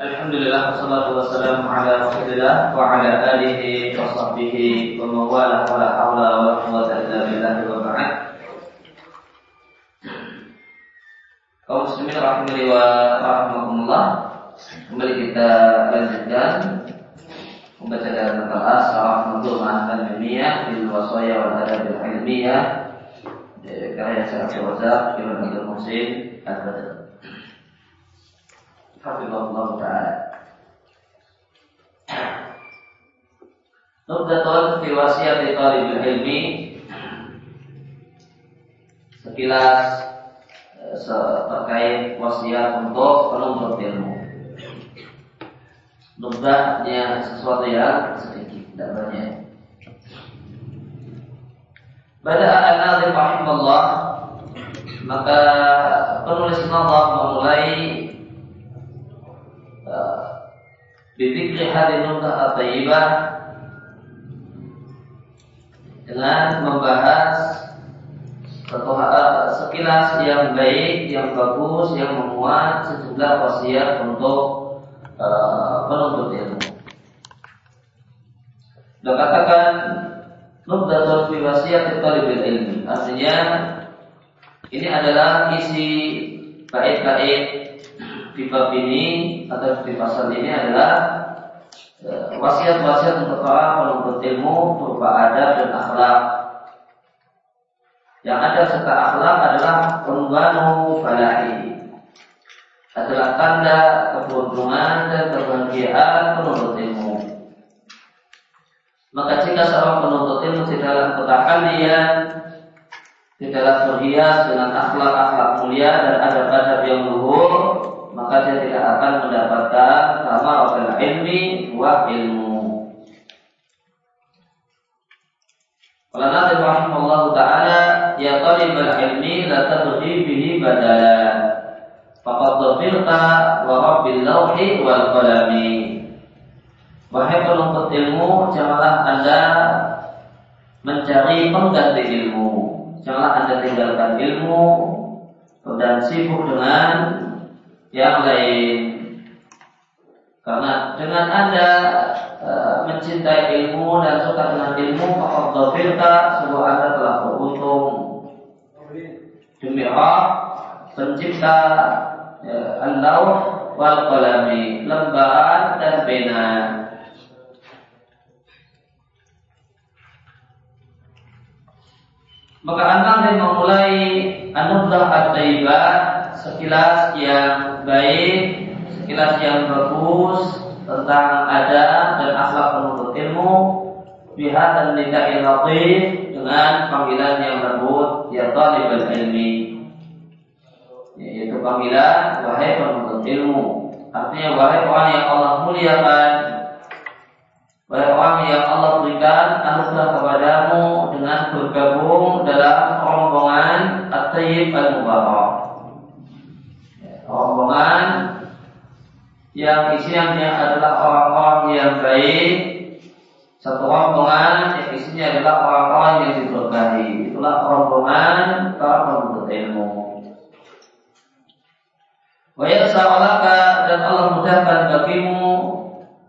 Alhamdulillah wassalatu wassalamu ala Rasulillah wa ala alihi wa sahbihi wa mawala wa la hawla wa la quwwata illa billah wa ba'd. Kaum muslimin rahimani wa rahimakumullah. Kembali kita lanjutkan membaca dalam kelas Rahmatul Ma'akan Ilmiah bil Wasaya wal Adab Ilmiah karya Syekh Razak Ibn Abdul Muhsin Al-Badr. Hafizahullah Ta'ala. Nubdatun fi wasiyati talibil ilmi. Sekilas eh, terkait wasiat untuk penuntut ilmu. Nubdah artinya sesuatu yang sedikit, tidak banyak. Pada rahimahullah Maka penulis Allah memulai Bidikri hadin nukah at-tayyibah dengan membahas satu sekilas yang baik, yang bagus, yang memuat sejumlah wasiat untuk uh, penuntut ilmu. Dan katakan nubdatul fi wasiat talibil ilmi. Artinya ini adalah isi bait-bait di bab ini atau di pasal ini adalah e, wasiat-wasiat untuk para penuntut ilmu berupa adab dan akhlak. Yang ada serta akhlak adalah unwanu falahi. Adalah tanda keberuntungan dan kebahagiaan penuntut ilmu. Maka jika seorang penuntut ilmu tidaklah ketakalian, tidaklah berhias dengan akhlak-akhlak mulia dan adab-adab yang luhur, maka dia tidak akan mendapatkan sama wakil ilmi wa ilmu. Qala Nabi rahimahullah taala ya talibal ilmi la tadri bihi badala. Faqad dhafirta wa rabbil lawhi wal qalami. Wahai penuntut ilmu, janganlah Anda mencari pengganti ilmu. Janganlah Anda tinggalkan ilmu dan sibuk dengan yang lain. Karena dengan anda e, mencintai ilmu dan suka dengan ilmu, maka dhafirta sebuah anda telah beruntung. Demi Allah, pencipta e, Allah wal qalami, lembaran dan pena. Maka anda memulai anugerah at-taibah sekilas yang baik, sekilas yang bagus tentang ada dan akhlak penuntut ilmu, pihak dan tidak latif dengan panggilan yang lembut ya talibul ilmi. Yaitu panggilan wahai penuntut ilmu. Artinya wahai orang yang Allah muliakan wahai orang yang Allah berikan anugerah kepadamu dengan bergabung dalam rombongan at-tayyib al-mubarak yang isinya adalah orang-orang yang baik. Satu rombongan yang isinya adalah orang-orang yang diberkahi. Itulah rombongan para penuntut ilmu. Wayasa'alaka dan Allah mudahkan bagimu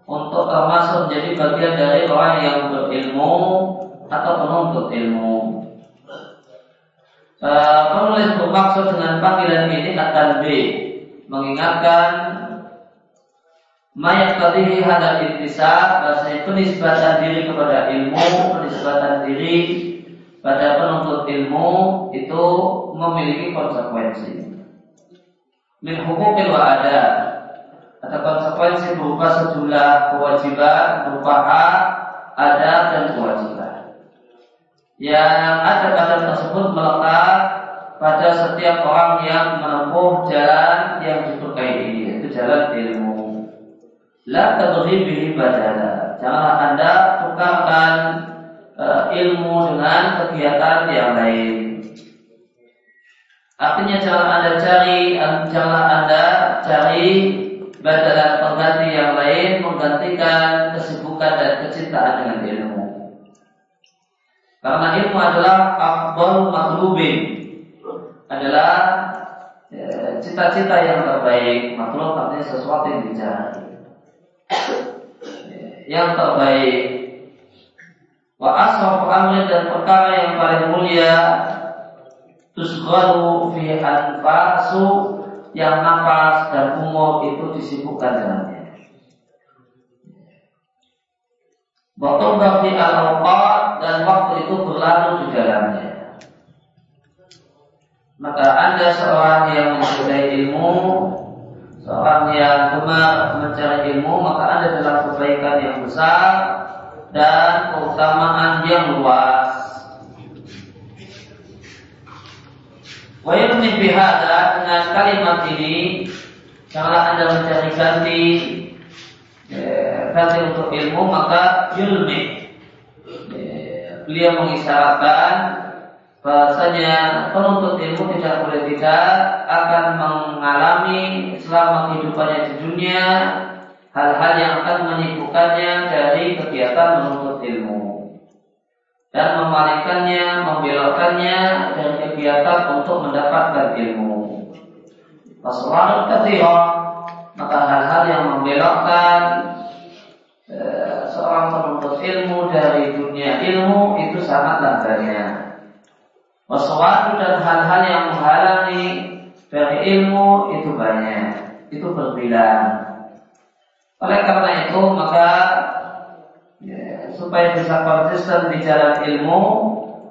untuk termasuk menjadi bagian dari orang yang berilmu atau penuntut ilmu. Uh, penulis bermaksud dengan panggilan ini akan B mengingatkan mayat tadihi hadal intisab bahasanya penisbatan diri kepada ilmu penisbatan diri pada penuntut ilmu itu memiliki konsekuensi min hukumin wa ada ada konsekuensi berupa sejumlah kewajiban berupa hak ada dan kewajiban yang ada pada tersebut melekat pada setiap orang yang menempuh jalan yang diberkahi ini yaitu jalan ilmu. La tadri bihi badala. Janganlah Anda tukarkan uh, ilmu dengan kegiatan yang lain. Artinya jangan Anda cari, jangan Anda cari badalan pengganti yang lain menggantikan kesibukan dan kecintaan dengan ilmu. Karena ilmu adalah akbar maklubin adalah ya, cita-cita yang terbaik makhluk artinya sesuatu yang dicari yang terbaik. Wa asrafu amri dan perkara yang paling mulia tusghalu fi anfasu yang nafas dan umur itu disibukkan dengannya. Waktu bagi al dan waktu itu berlalu di dalamnya. Maka anda seorang yang mencintai ilmu, seorang yang gemar mencari ilmu, maka anda dalam kebaikan yang besar dan keutamaan yang luas. Wa yumni bihada dengan kalimat ini Janganlah anda mencari ganti eh, Ganti untuk ilmu Maka yulmi eh, Beliau mengisyaratkan bahasanya penuntut ilmu tidak boleh tidak akan mengalami selama kehidupannya di dunia hal-hal yang akan menyibukkannya dari kegiatan menuntut ilmu dan memalingkannya, membelokkannya dari kegiatan untuk mendapatkan ilmu. Waswarul ketika maka hal-hal yang membelokkan e, seorang penuntut ilmu dari dunia ilmu itu sangatlah banyak. Waswadu dan hal-hal yang menghalangi dari ilmu itu banyak, itu berbilang. Oleh karena itu maka ya, supaya bisa konsisten di jalan ilmu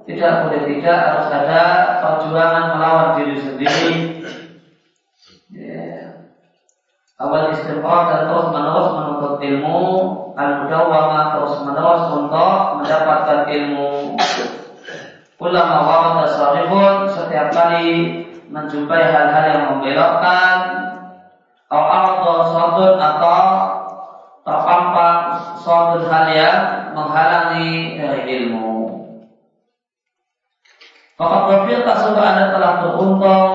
tidak boleh tidak harus ada perjuangan melawan diri sendiri ya. awal istighfar dan terus menerus menuntut ilmu al mudawwama terus menerus untuk mendapatkan ilmu ulama warada sarifun setiap kali menjumpai hal-hal yang membelokkan atau atau terpampang suatu hal yang menghalangi dari ilmu. Tak sungguh anda telah beruntung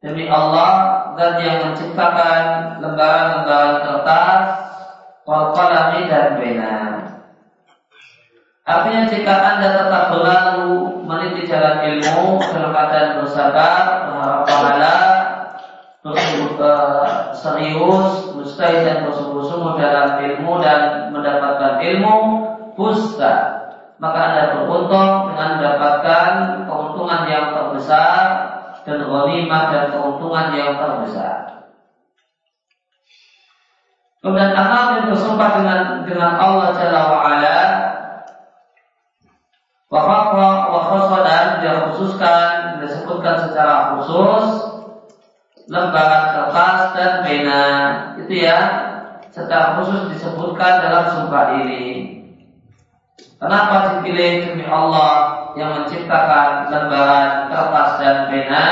demi Allah dan yang menciptakan lembaran-lembaran kertas, kalami dan pena. Artinya jika anda tetap berlalu meniti jalan ilmu dalam keadaan bersabar, berharap pahala, bersungguh serius, mustahil dan bersungguh-sungguh dalam ilmu dan mendapatkan ilmu, busta. Maka Anda beruntung dengan mendapatkan keuntungan yang terbesar dan ghanimah dan keuntungan yang terbesar. Kemudian yang bersumpah dengan dengan Allah Jalla wa ala wa dan dia khususkan disebutkan secara khusus lembaran kertas dan pena itu ya secara khusus disebutkan dalam sumpah ini. Kenapa dipilih demi Allah yang menciptakan lembaran kertas dan pena?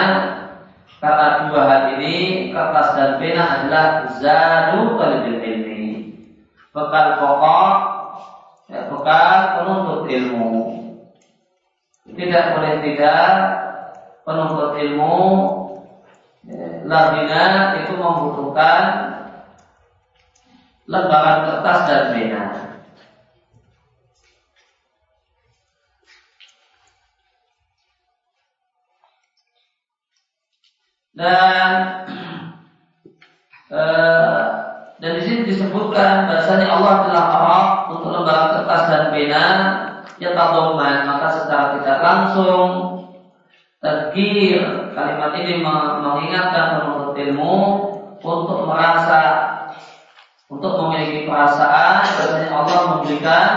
Karena dua hal ini kertas dan pena adalah zadu talibil ilmi, bekal pokok, ya, bekal penuntut ilmu. Tidak boleh tidak penuntut ilmu Labina itu membutuhkan lembaran kertas dan pena. Dan eh, dan di sini disebutkan bahasanya Allah telah arah untuk lembaran kertas dan pena ya tadoman maka secara tidak langsung tadkir Kalimat ini mengingatkan penuntut ilmu untuk merasa untuk memiliki perasaan bahwasanya Allah memberikan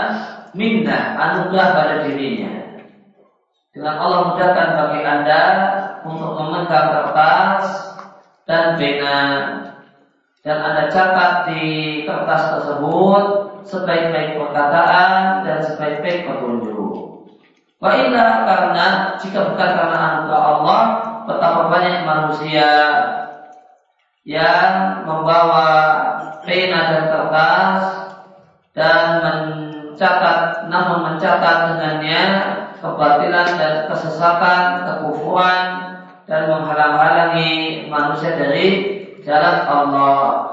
minnah anugerah pada dirinya. Dengan Allah mudahkan bagi anda untuk memegang kertas dan pena dan anda catat di kertas tersebut sebaik-baik perkataan dan sebaik-baik petunjuk. Wa karena jika bukan karena anugerah Allah betapa banyak manusia yang membawa pena dan kertas dan mencatat namun mencatat dengannya kebatilan dan kesesatan, kekufuran dan menghalang-halangi manusia dari jalan Allah.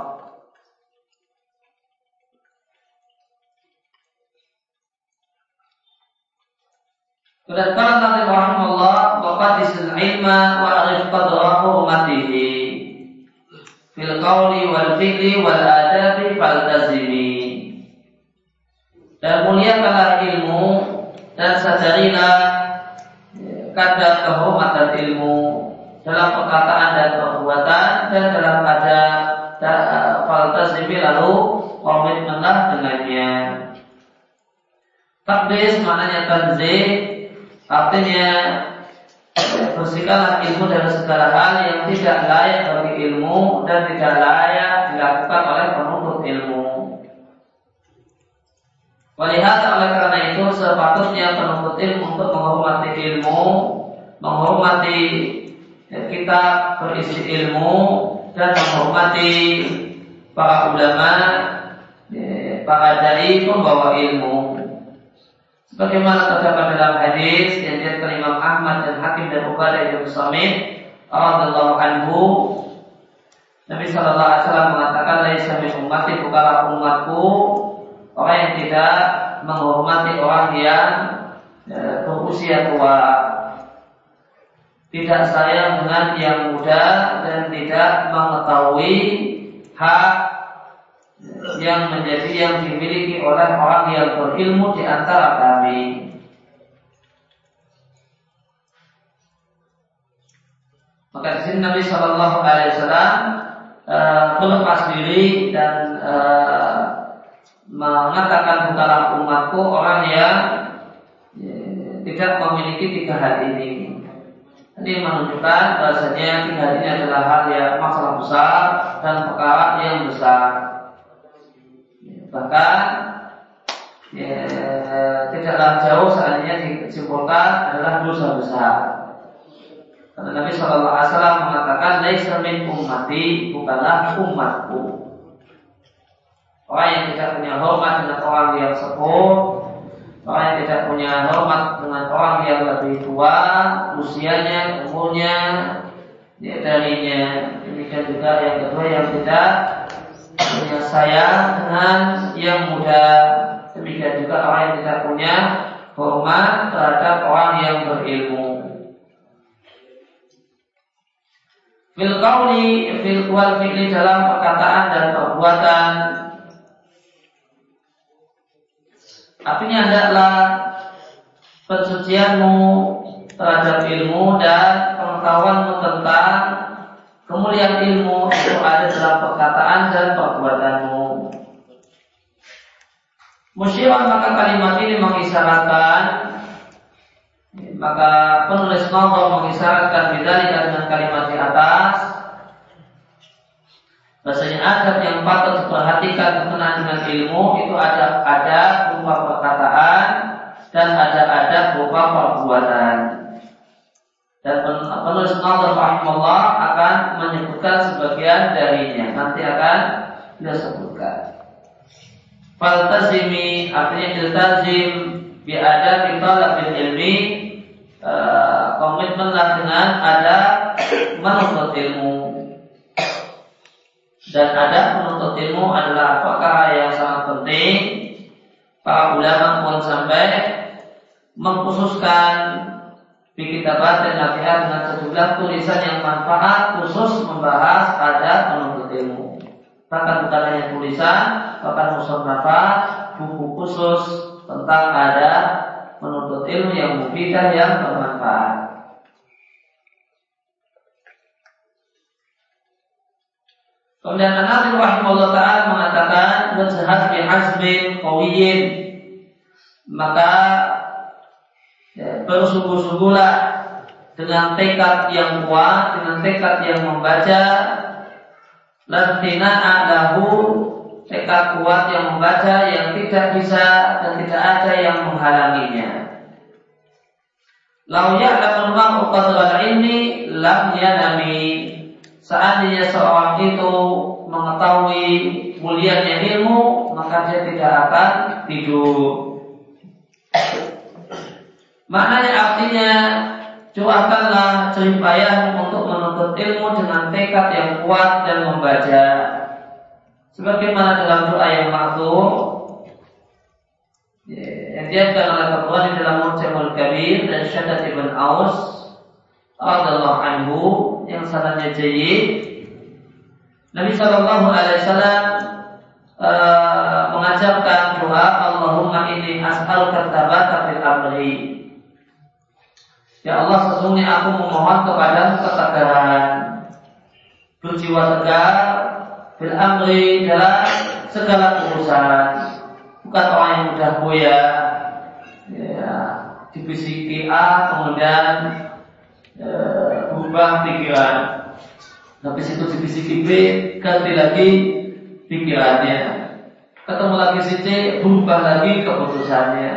Kemudian kata Nabi Muhammad wa qadisil ilma wa arif qadrahu umatihi. fil qawli wal fi'li wal adabi faltazimi dan muliakanlah ilmu dan sadarilah kadar kehormatan ilmu dalam perkataan dan perbuatan dan dalam ada faltazimi lalu komitmenlah dengannya takdis maknanya tanzih artinya bersihkanlah ilmu dari segala hal yang tidak layak bagi ilmu dan tidak layak dilakukan oleh penuntut ilmu. Melihat oleh karena itu sepatutnya penuntut ilmu untuk menghormati ilmu, menghormati kita berisi ilmu dan menghormati para ulama, para dai pembawa ilmu. Bagaimana terdapat dalam hadis yang diriwayatkan Imam Ahmad dan Hakim dan Ubadah bin Samit radhiyallahu anhu Nabi Shallallahu Alaihi Wasallam mengatakan laisa min ummati bukanlah umatku orang yang tidak menghormati orang yang ya, berusia tua. Tidak sayang dengan yang muda dan tidak mengetahui hak yang menjadi yang dimiliki oleh orang yang berilmu di antara kami. Maka di sini Nabi Shallallahu Alaihi Wasallam uh, melepas diri dan uh, mengatakan bukanlah umatku orang yang uh, tidak memiliki tiga hal ini. Ini menunjukkan bahasanya tiga hal ini adalah hal yang masalah besar dan perkara yang besar. Bahkan ya, tidaklah jauh seandainya disimpulkan adalah dosa besar. Karena Nabi Shallallahu Alaihi Wasallam mengatakan, "Laisa min ummati bukanlah umatku." Orang yang tidak punya hormat dengan orang yang sepuh, orang yang tidak punya hormat dengan orang yang lebih tua, usianya, umurnya, ya, darinya. Demikian juga yang kedua yang tidak sayang dengan yang muda. Demikian juga orang yang tidak punya hormat terhadap orang yang berilmu. Fil qawli fil wal fi'li dalam perkataan dan perbuatan Artinya adalah pensucianmu terhadap ilmu dan pengetahuanmu tentang Kemuliaan ilmu itu ada dalam perkataan dan perbuatanmu. Musyiran maka kalimat ini mengisyaratkan maka penulis novel mengisyaratkan bidalika dengan kalimat di atas Bahasanya adab yang patut diperhatikan berkenaan dengan ilmu itu ada ada berupa perkataan dan ada ada berupa perbuatan. Dan penulis Nazar rahimahullah akan menyebutkan sebagian darinya. Nanti akan dia sebutkan. Faltazimi artinya iltazim bi ada bil ilmi uh, komitmenlah dengan ada menuntut ilmu dan ada menuntut ilmu adalah perkara yang sangat penting para ulama pun sampai mengkhususkan bikin dapat dan nasihat dengan sejumlah tulisan yang manfaat khusus membahas ada penuntut ilmu. Bahkan bukan hanya tulisan, bahkan nafas buku khusus tentang ada menuntut ilmu yang mufidah yang bermanfaat. Kemudian Anas rahimahullah taala mengatakan wajhat bi hasbin qawiyin maka bersungguh-sungguhlah dengan tekad yang kuat, dengan tekad yang membaca, lantina adahu tekad kuat yang membaca yang tidak bisa dan tidak ada yang menghalanginya. Lau ya'lamul mar'u qadra ini lam yanami. Seandainya seorang itu mengetahui mulianya ilmu, maka dia tidak akan tidur. Maknanya artinya curahkanlah ceripayah untuk menuntut ilmu dengan tekad yang kuat dan membaca. Sebagaimana dalam doa yang makhluk yang diajarkan oleh di dalam Mujamul Kabir dan Syadat Ibn Aus radhiyallahu anhu yang sanadnya jayyid Nabi Shallallahu Alaihi Wasallam uh, mengajarkan doa Allahumma ini asal kertabat fil amri. Ya Allah sesungguhnya aku memohon kepada ketegaran. Berjiwa tegar fil amri dalam segala urusan. Bukan orang yang mudah goyah ya, dibisiki A kemudian e, berubah pikiran. Habis itu dibisiki B ganti lagi pikirannya. Ketemu lagi si C berubah lagi keputusannya.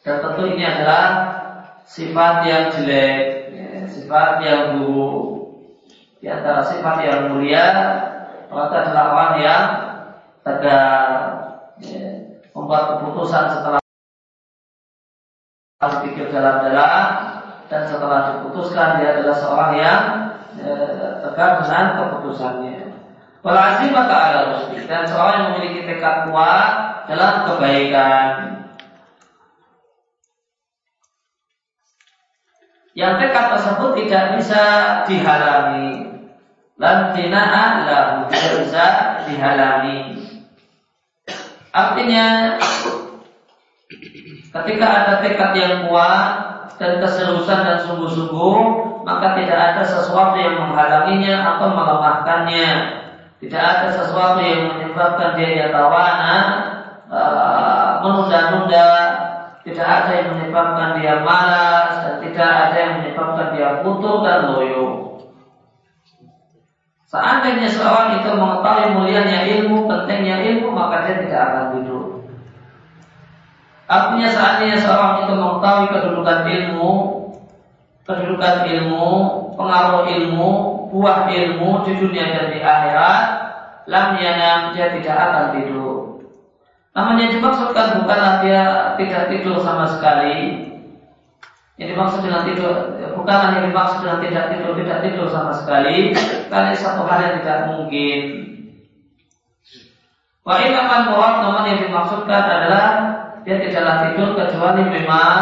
Dan tentu ini adalah sifat yang jelek ya, sifat yang buruk di antara sifat yang mulia maka adalah yang tegar ya, membuat keputusan setelah pikir dalam-dalam dan setelah diputuskan dia adalah seorang yang eh, tegar dengan keputusannya. Walazim maka rusdi dan seorang yang memiliki tekad kuat dalam kebaikan. Yang tekad tersebut tidak bisa dihalangi. Lahu tidak bisa dihalangi. Artinya ketika ada tekad yang kuat dan keseriusan dan sungguh-sungguh, maka tidak ada sesuatu yang menghalanginya atau melemahkannya. Tidak ada sesuatu yang menyebabkan dia yatawana, uh, menunda-nunda, tidak ada yang menyebabkan dia malas dan tidak ada yang menyebabkan dia putus dan loyo. Seandainya seorang itu mengetahui mulianya ilmu, pentingnya ilmu, maka dia tidak akan tidur. Artinya seandainya seorang itu mengetahui kedudukan ilmu, kedudukan ilmu, pengaruh ilmu, buah ilmu di dunia dan di akhirat, lam dia tidak akan tidur. Namun yang dimaksudkan bukanlah dia tidak tidur sama sekali. Yang dimaksud dengan tidur bukanlah yang dimaksud dengan tidak tidur tidak tidur sama sekali, karena satu hal yang tidak mungkin. Wa akan murad namun yang dimaksudkan adalah dia tidaklah tidur kecuali memang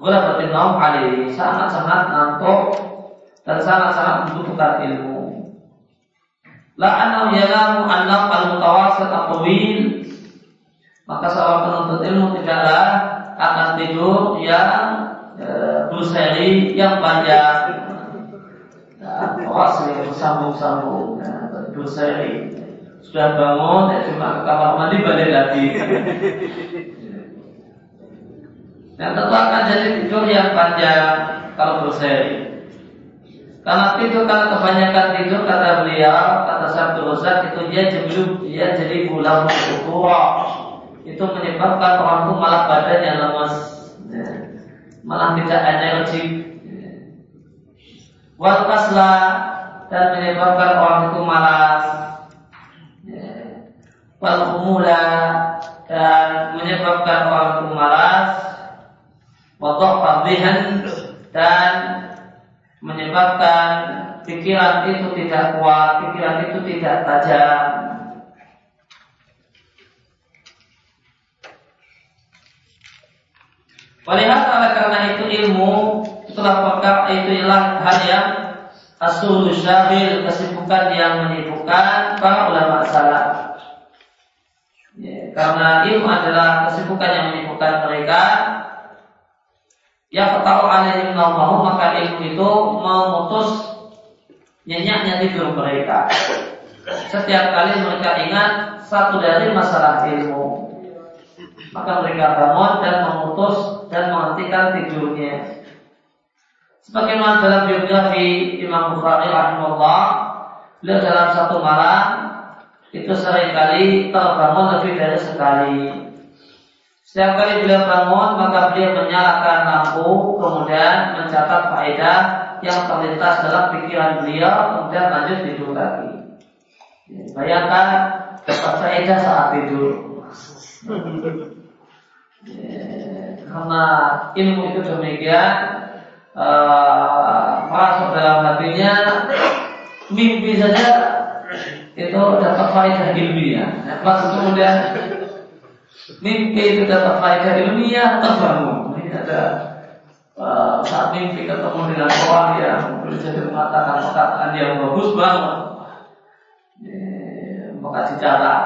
ghalabatin naum alaihi sangat-sangat ngantuk dan sangat-sangat membutuhkan ilmu. La anau yalamu annam al-mutawasit at-tawil maka seorang penuntut ilmu tidaklah akan tidur yang e, berseri yang panjang. Nah, awas bersambung-sambung, nah, berseri. Sudah bangun ya cuma ke kamar mandi balik lagi. Dan tentu akan jadi tidur yang panjang kalau berseri. Karena tidur karena kebanyakan tidur kata beliau kata Sabtu Rozak itu dia jadi dia jadi bulan tua itu menyebabkan orang itu malah badannya lemas ya. malah tidak energi ya. wal dan menyebabkan orang itu malas wal dan menyebabkan orang itu malas wadok fadhihan dan menyebabkan pikiran itu tidak kuat, pikiran itu tidak tajam. Walihat oleh karena itu ilmu itulah perkara itu ialah hal yang asul syahil kesibukan yang menyibukkan para ulama salaf. Ya, karena ilmu adalah kesibukan yang menyibukkan mereka. Ya ketahu alaihim naumahu maka ilmu itu memutus nyenyaknya tidur mereka. Setiap kali mereka ingat satu dari masalah ilmu, maka mereka bangun dan memutus dan menghentikan tidurnya. Sebagaimana dalam biografi Imam Bukhari rahimahullah, beliau dalam satu malam itu sering kali terbangun lebih dari sekali. Setiap kali beliau bangun, maka beliau menyalakan lampu, kemudian mencatat faedah yang terlintas dalam pikiran beliau, kemudian lanjut tidur lagi. Bayangkan dapat faedah saat tidur. Karena ilmu itu demikian uh, masuk dalam hatinya mimpi saja itu dapat faedah ilmiah. Pas kemudian mimpi itu dapat faedah ilmiah terbangun. Ini ada uh, saat mimpi ketemu dengan orang yang boleh jadi mengatakan perkataan yang bagus banget. maka dicatat.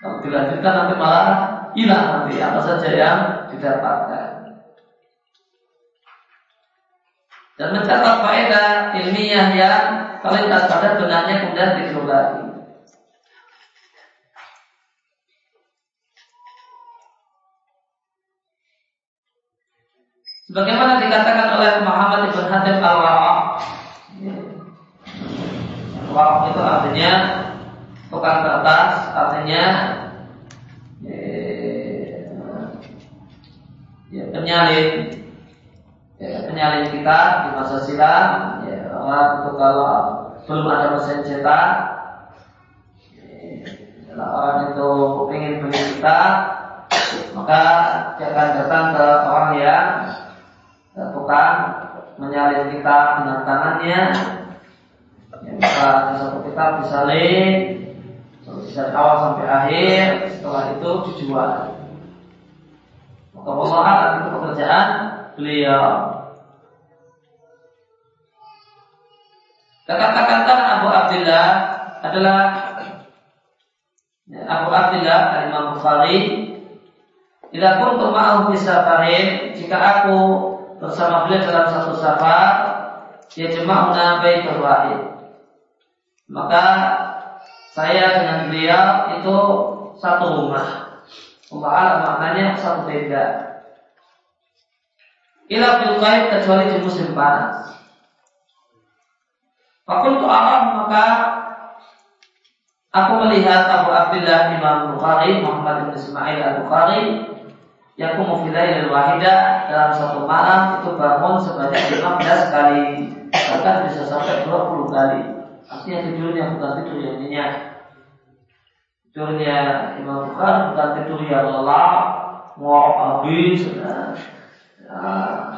Kalau dilanjutkan nanti malah hilang nanti apa saja yang didapatkan. Dan mencatat faedah ilmiah yang kualitas pada benarnya kemudian dikeluarkan. Sebagaimana dikatakan oleh Muhammad ibn Hatim al-Wara' Wara' itu artinya tukang kertas, artinya ya, penyalin ya, penyalin kita di masa silam. Ya, orang itu kalau belum ada mesin cetak ya, orang itu ingin beli kita maka dia akan datang ke orang yang tukang menyalin kita dengan tangannya. Ya, maka satu kitab disalin dari awal sampai akhir. Setelah itu dijual Allah itu pekerjaan beliau. Kata-kata Abu Abdullah adalah ya, Abu Abdullah Imam Bukhari Bila kuntu ma'ahu bisafarin Jika aku bersama beliau dalam satu safar dia jema'una baitul wahid. Maka saya dengan beliau itu satu rumah Allah maknanya satu tenda ila bil kecuali di musim panas. Fakultu Allah maka aku melihat Abu Abdullah Imam Bukhari Muhammad bin Ismail Al Bukhari Yakumu filailil wahida dalam satu malam itu bangun sebanyak 15 kali. Bahkan bisa sampai 20 kali. Artinya tidurnya bukan tidur yang nyenyak tidurnya Imam Bukhari bukan tidur yang lelah mau habis nah,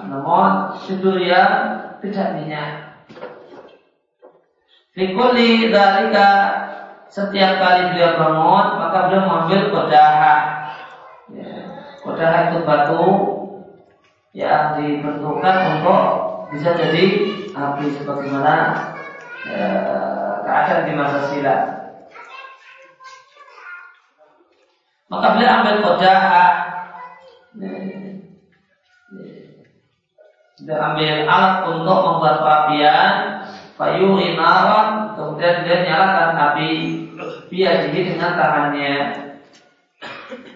namun tidur yang tidak nyenyak Fikuli dalika setiap kali beliau bangun maka beliau mengambil kodaha. Kodah itu batu yang dibentukkan untuk bisa jadi api sebagaimana e, keadaan di masa silam. Maka beliau ambil kodah dia ambil alat untuk membuat perapian Fayuri naran Kemudian dia nyalakan api Biar dengan tangannya.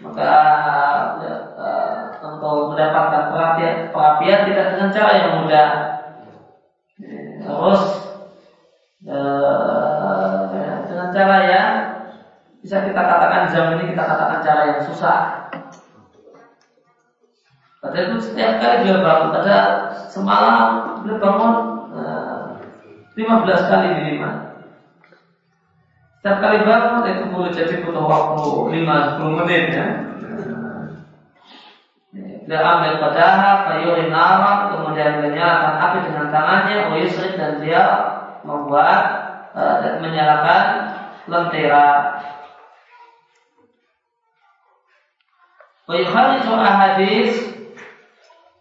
Maka ya, untuk mendapatkan perhatian, perhatian tidak dengan cara yang mudah. Terus kita katakan cara yang susah. Pada itu setiap kali dia bangun, pada semalam dia bangun eh, 15 kali minimal. Setiap kali bangun itu boleh jadi butuh waktu 5-10 menit ya. Dia ambil kodaha, payuri nara, kemudian menyalakan api dengan tangannya, uyusrik dan dia membuat uh, dan menyalakan lentera. Wayukhari hadis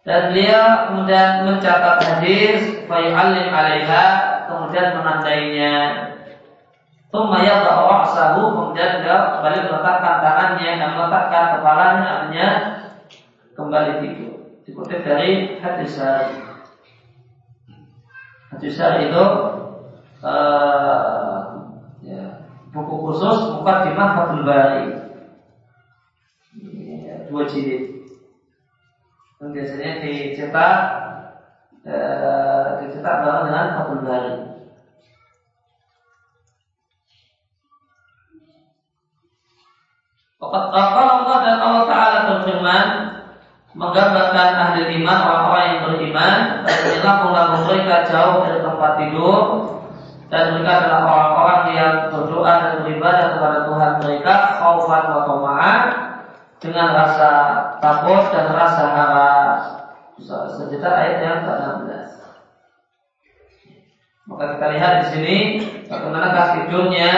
dan dia kemudian mencatat hadis, fayu'allim alaiha, kemudian menandainya. Tumma yadha'u ra'sahu, kemudian dia kembali meletakkan tangannya dan meletakkan kepalanya, artinya kembali tidur. Dikutip dari hadis sahih. Hadis sahih itu uh, ya, buku khusus Mukaddimah Fathul Bari. Dua jilid. Dan biasanya dicetak uh, dicetak bareng dengan Fathul Bari. Kalau Allah dan Allah Ta'ala berfirman menggambarkan ahli iman orang-orang yang beriman dan menyelam mereka jauh dari tempat tidur dan mereka adalah orang-orang yang berdoa dan beribadah kepada Tuhan mereka khaufan wa tama'an dengan rasa takut dan rasa harap sejuta ayat yang ke-16 maka kita lihat di sini bagaimana tidurnya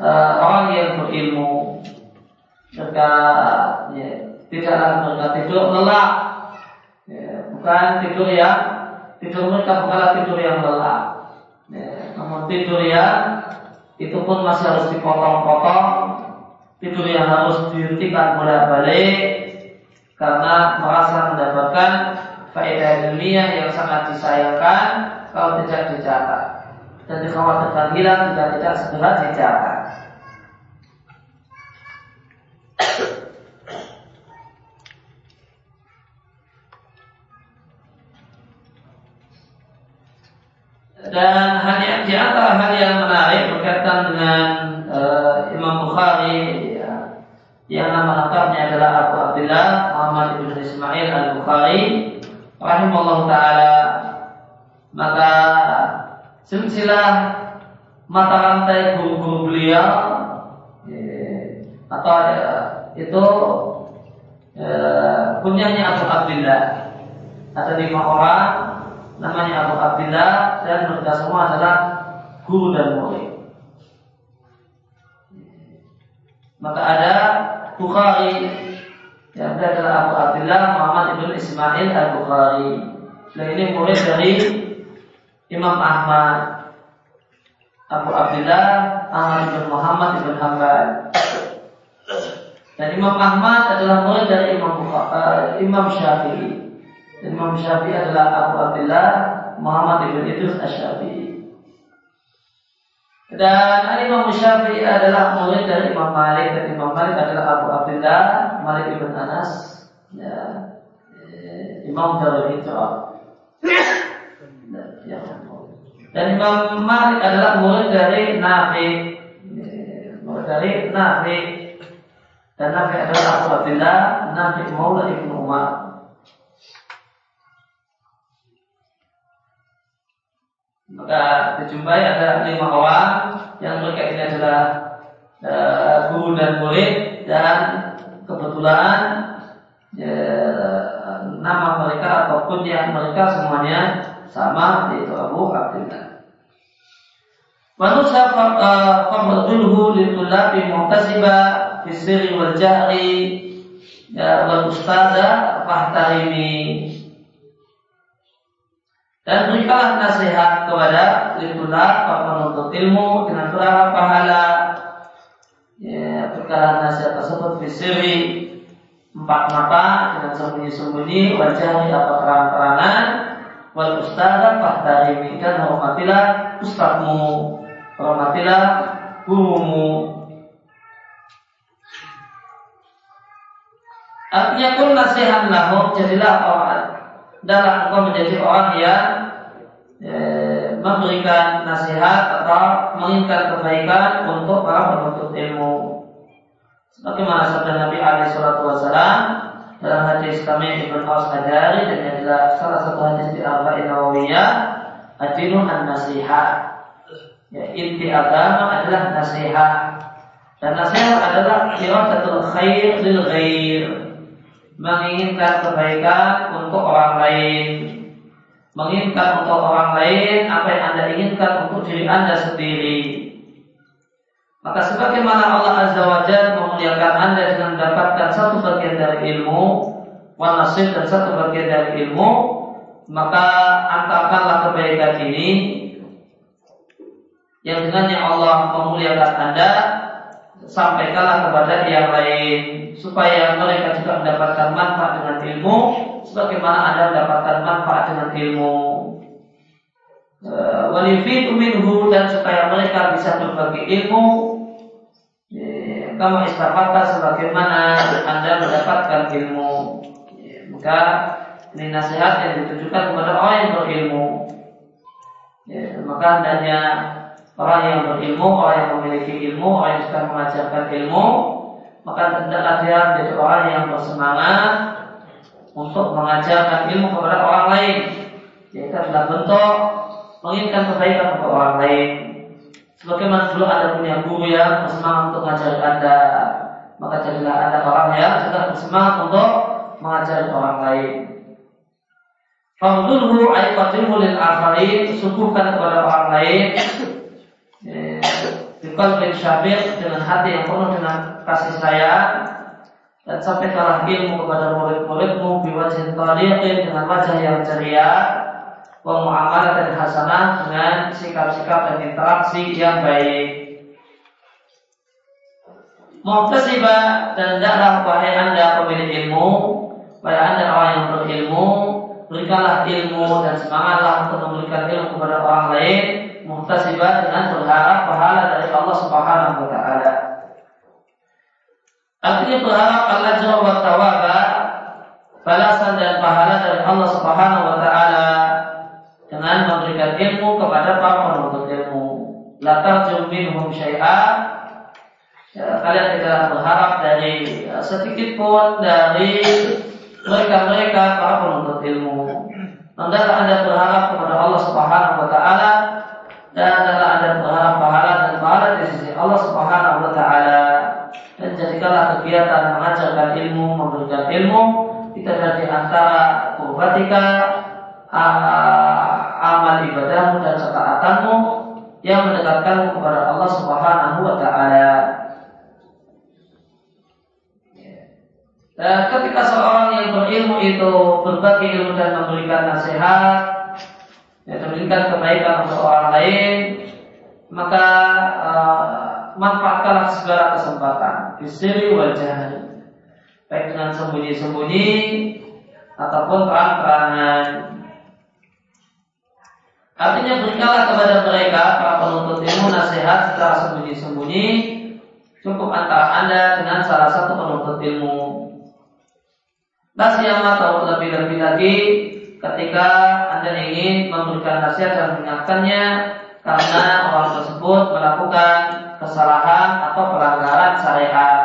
uh, orang yang berilmu. Mereka ya, tidaklah mereka tidur lelah ya, bukan tidur yang tidur mereka bukanlah tidur yang lelah ya, namun tidur yang itu pun masih harus dipotong-potong tidur yang harus dihentikan bolak-balik karena merasa mendapatkan faedah ilmiah yang sangat disayangkan kalau tidak dicatat dan dikhawatirkan hilang jika tidak segera dicatat. Dan hal yang di antara hal yang menarik berkaitan dengan uh, Imam Bukhari yang nama lengkapnya adalah Abu Abdullah Muhammad ibn Ismail al Bukhari rahimahullah taala maka silsilah mata rantai guru-guru beliau ya, atau ya, itu ya, punyanya Abu Abdullah ada lima orang namanya Abu Abdullah dan mereka semua adalah guru dan murid. Maka ada Bukhari yang adalah Abu Abdullah Muhammad ibn Ismail al Bukhari. Dan ini murid dari Imam Ahmad Abu Abdullah Ahmad ibn Muhammad ibn Hanbal. Dan Imam Ahmad adalah murid dari Imam Bukhari, uh, Imam Syafi'i. Imam Syafi'i adalah Abu Abdullah Muhammad ibn Idris Asy-Syafi'i. Dan Imam Syafi'i adalah murid dari Imam Malik dan Imam Malik adalah Abu Abdullah Malik ibn Anas. Ya, eh, Imam Darul Hijrah. Ya. Dan Imam Malik adalah murid dari Nafi. Ya, murid dari Nafi. Dan Nafi adalah Abu Abdullah Nafi Maula ibn Umar. Maka dijumpai ada lima orang yang mereka ini adalah e, guru dan murid dan kebetulan e, nama mereka ataupun yang mereka semuanya sama yaitu Abu Abdullah. Manusia fadlulhu litulabi muhtasiba fi sirri wal jahri ya, wal ustada fahtarimi dan berikanlah nasihat kepada litullah para penuntut ilmu dengan berapa pahala. Ya, berikanlah nasihat tersebut fisiri empat mata dengan sembunyi-sembunyi wajah atau terang-terangan wal ustadzah fahtarimi dan hormatilah ustadzmu hormatilah gurumu Artinya pun nasihat lahum jadilah orang dalam engkau menjadi orang yang e, memberikan nasihat atau menginginkan kebaikan untuk para penuntut ilmu. Sebagaimana sabda Nabi alaihi wasallam dalam hadis kami Ibn Aus Adari dan yang adalah salah satu hadis di Arba'in Nawawiyah Adinu an-nasihat ya, Inti agama adalah nasihat. Dan nasihat adalah iradatul khair lil ghair. Menginginkan kebaikan untuk orang lain, menginginkan untuk orang lain apa yang anda inginkan untuk diri anda sendiri. Maka sebagaimana Allah Azza wa Jalla memuliakan anda dengan mendapatkan satu bagian dari ilmu, wanasib dan satu bagian dari ilmu, maka antarkanlah kebaikan ini yang dengannya Allah memuliakan anda sampaikanlah kepada yang lain supaya mereka juga mendapatkan manfaat dengan ilmu sebagaimana Anda mendapatkan manfaat dengan ilmu. Eh, Walifitu minhu dan supaya mereka bisa berbagi ilmu eh, kamu istafata sebagaimana Anda mendapatkan ilmu. Eh, maka ini nasihat yang ditujukan kepada orang yang berilmu. Maka hendaknya orang yang berilmu, orang yang memiliki ilmu, orang yang sedang mengajarkan ilmu, maka hendaklah dia menjadi orang yang bersemangat untuk mengajarkan ilmu kepada orang lain. Yaitu adalah bentuk menginginkan kebaikan kepada orang lain. Sebagaimana dulu ada punya guru yang bersemangat untuk mengajar anda, maka jadilah anda orang yang juga bersemangat untuk mengajari orang lain. Fadlulhu ayat lil akharin, sukuhkan kepada orang lain bin Syabir dengan hati yang penuh dengan kasih sayang dan sampaikanlah ilmu kepada murid-muridmu biwajin tariqin dengan wajah yang ceria wa muamalah dan hasanah dengan sikap-sikap dan interaksi yang baik. Muhtasibah dan tidaklah wahai anda pemilik ilmu, wahai anda orang yang berilmu, berikanlah ilmu dan semangatlah untuk memberikan ilmu kepada orang lain, muhtasibah dengan berharap pahala dari Allah Subhanahu wa taala. Artinya berharap Allah jawab wa tawaba balasan dan pahala dari Allah Subhanahu wa taala dengan memberikan ilmu kepada para penuntut ilmu. La tarjum minhum ya, kalian tidak berharap dari ya, sedikit pun dari mereka-mereka para penuntut ilmu. Hendaklah anda berharap kepada Allah Subhanahu Wa Taala dan adalah berharap pahala dan pahala di sisi Allah Subhanahu Wa Taala. Dan jadikanlah kegiatan mengajarkan ilmu, memberikan ilmu. Adalah di antara kurbatika amal ibadahmu dan ketaatanmu yang mendekatkanmu kepada Allah Subhanahu wa taala. Dan ketika seorang yang berilmu itu berbagi ilmu dan memberikan nasihat, ya, memberikan kebaikan untuk orang lain, maka uh, manfaatkanlah segala kesempatan, bisiri wajah, baik dengan sembunyi-sembunyi ataupun terang-terangan. Artinya berikanlah kepada mereka para penuntut ilmu nasihat secara sembunyi-sembunyi. Cukup antara anda dengan salah satu penuntut ilmu. Nasihat atau lebih-lebih lagi ketika Anda ingin memberikan nasihat dan mengingatkannya karena orang tersebut melakukan kesalahan atau pelanggaran syariat.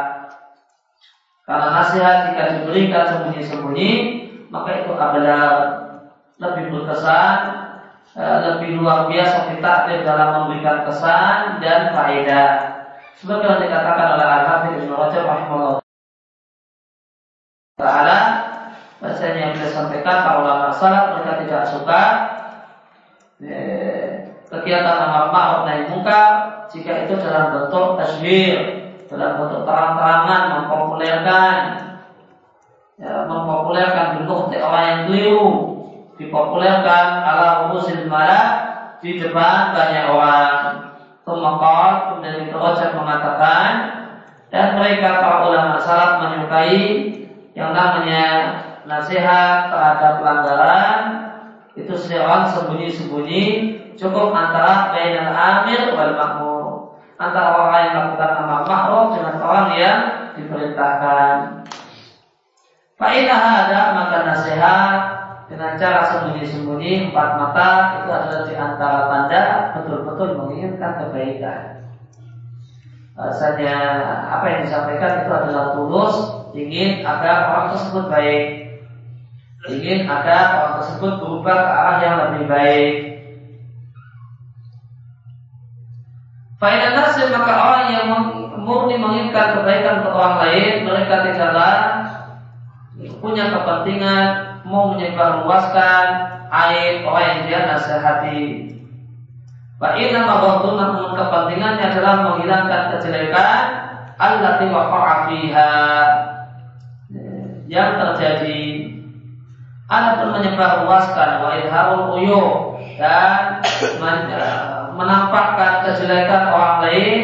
Karena nasihat jika diberikan sembunyi-sembunyi, maka itu adalah lebih berkesan, eh, lebih luar biasa kita dalam memberikan kesan dan faedah. Sebagaimana dikatakan oleh Al-Hafidh Ibn Rajab rahimahullah bahasanya yang beliau sampaikan para ulama salaf mereka tidak suka eh, kegiatan amal ma'ruf munkar jika itu dalam bentuk tasbih dalam bentuk terang-terangan mempopulerkan ya, mempopulerkan bentuk orang yang keliru dipopulerkan ala rusil malah di depan banyak orang. Tumakal kemudian itu mengatakan dan mereka para ulama salaf menyukai yang namanya nasihat terhadap pelanggaran itu seorang sembunyi-sembunyi cukup antara bainal amir wal makmur antara orang yang melakukan amal makruh dengan orang yang diperintahkan. Fa'idah ada maka nasihat dengan cara sembunyi-sembunyi empat mata itu adalah di antara tanda betul-betul menginginkan kebaikan. Bahasanya apa yang disampaikan itu adalah tulus ingin agar orang tersebut baik, ingin agar orang tersebut berubah ke arah yang lebih baik. Nasib maka orang yang murni menginginkan kebaikan untuk orang lain, mereka tidaklah punya kepentingan mau menyebarluaskan aib orang yang dia nasihati. Wa inna namun kepentingannya adalah menghilangkan kejelekan allati waqa'a fiha yang terjadi Adapun menyebarluaskan wa idharul uyu dan menampakkan kejelekan orang lain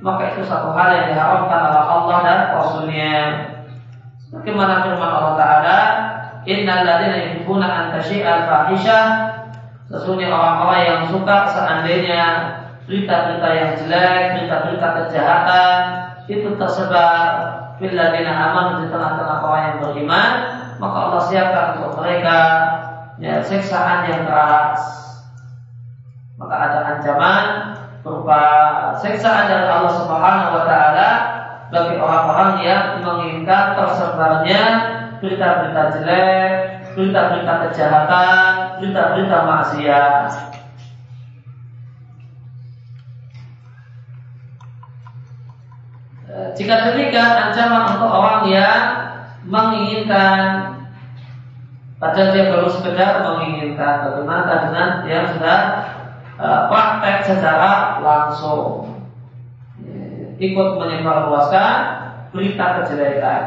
maka itu satu hal yang diharamkan oleh Allah dan Rasulnya. Sebagaimana firman Allah Taala, Innal ladzina yuhibbuna an tashi'al fahisha Sesungguhnya orang-orang yang suka seandainya berita-berita yang jelek, berita-berita kejahatan itu tersebar bila dina aman di tengah-tengah orang yang beriman, maka Allah siapkan untuk mereka ya, siksaan yang keras. Maka ada ancaman berupa siksaan dari Allah Subhanahu wa taala bagi orang-orang yang menginginkan tersebarnya berita-berita jelek, berita-berita kejahatan, berita-berita maksiat. Eh, jika demikian ancaman untuk orang yang menginginkan. Padahal dia baru sekedar menginginkan Bagaimana dengan yang sudah uh, praktek secara langsung. Ikut menyebarluaskan berita kejelekan.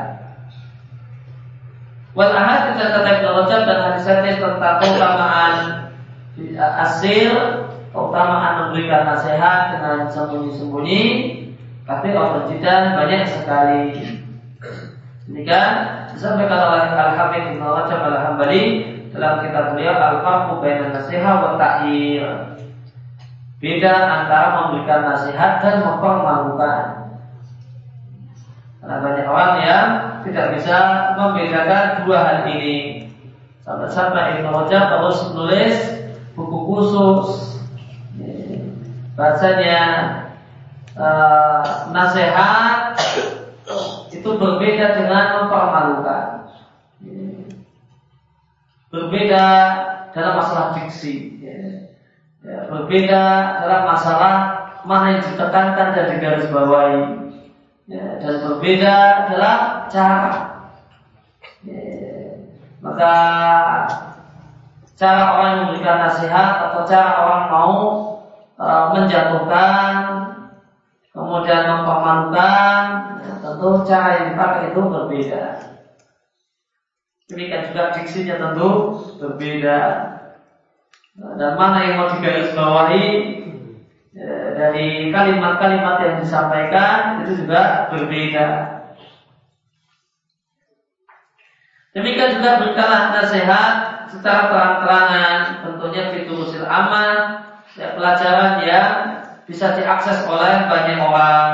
Wal ahad tidak tetap Rajab dan hadis-hadis tentang keutamaan asil, keutamaan memberikan nasihat dengan sembunyi-sembunyi Kathir al-jidan banyak sekali. Demikian disampaikan oleh Al-Habib Ibn Rajab Al-Hambali dalam kitab beliau Al-Farqu Bainan Nasihat wa Ta'ir. Beda antara memberikan nasihat dan mempermalukan. Karena banyak orang yang tidak bisa membedakan dua hal ini. Sampai-sampai Ibn Rajab terus menulis buku khusus bahasanya uh, nasihat itu berbeda dengan mempermalukan. Berbeda dalam masalah diksi. Ya, berbeda dalam masalah mana yang ditekankan dan digarisbawahi. Ya, dan berbeda dalam cara. Ya, maka cara orang yang memberikan nasihat atau cara orang mau uh, menjatuhkan kemudian mempermalukan tentu cara yang dipakai itu berbeda. Demikian juga diksinya tentu berbeda. Dan mana yang mau digarisbawahi ya, dari kalimat-kalimat yang disampaikan itu juga berbeda. Demikian juga berkalah nasihat secara terang-terangan tentunya fiturusil aman ya, pelajaran yang bisa diakses oleh banyak orang.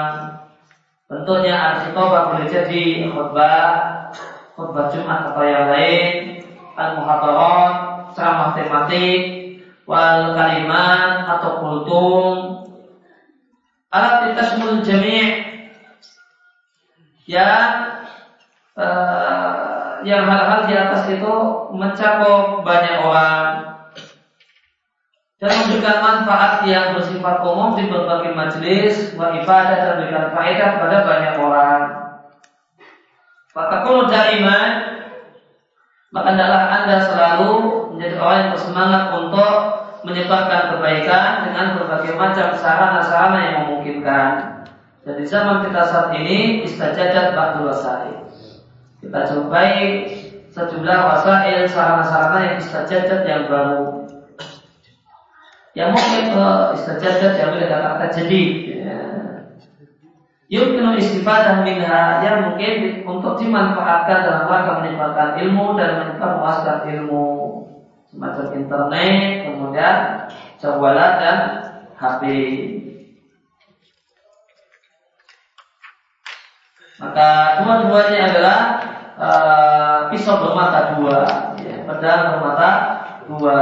Tentunya al-khitobah boleh jadi khutbah, khutbah Jumat atau yang lain, al-muhadarat, ceramah tematik, wal kalimat atau kultum, alat tasmul jami' yang uh, yang hal-hal di atas itu mencakup banyak orang dan memberikan manfaat yang bersifat umum di berbagai majelis wa ibadah dan memberikan faedah kepada banyak orang. Fatakul daiman maka adalah anda selalu menjadi orang yang bersemangat untuk menyebarkan kebaikan dengan berbagai macam sarana-sarana yang memungkinkan. Dan di zaman kita saat ini istajadat ba'dul wasail. Kita jumpai sejumlah wasail sarana-sarana yang istajadat yang baru yang mungkin uh, istijadat yang boleh kata jadi ya. Yumkinu istifadah minha yang mungkin untuk dimanfaatkan dalam rangka menyebarkan ilmu dan menyebarluaskan ilmu semacam internet, kemudian jawalan dan HP. Maka dua-duanya adalah uh, pisau bermata dua, ya, pedang bermata dua.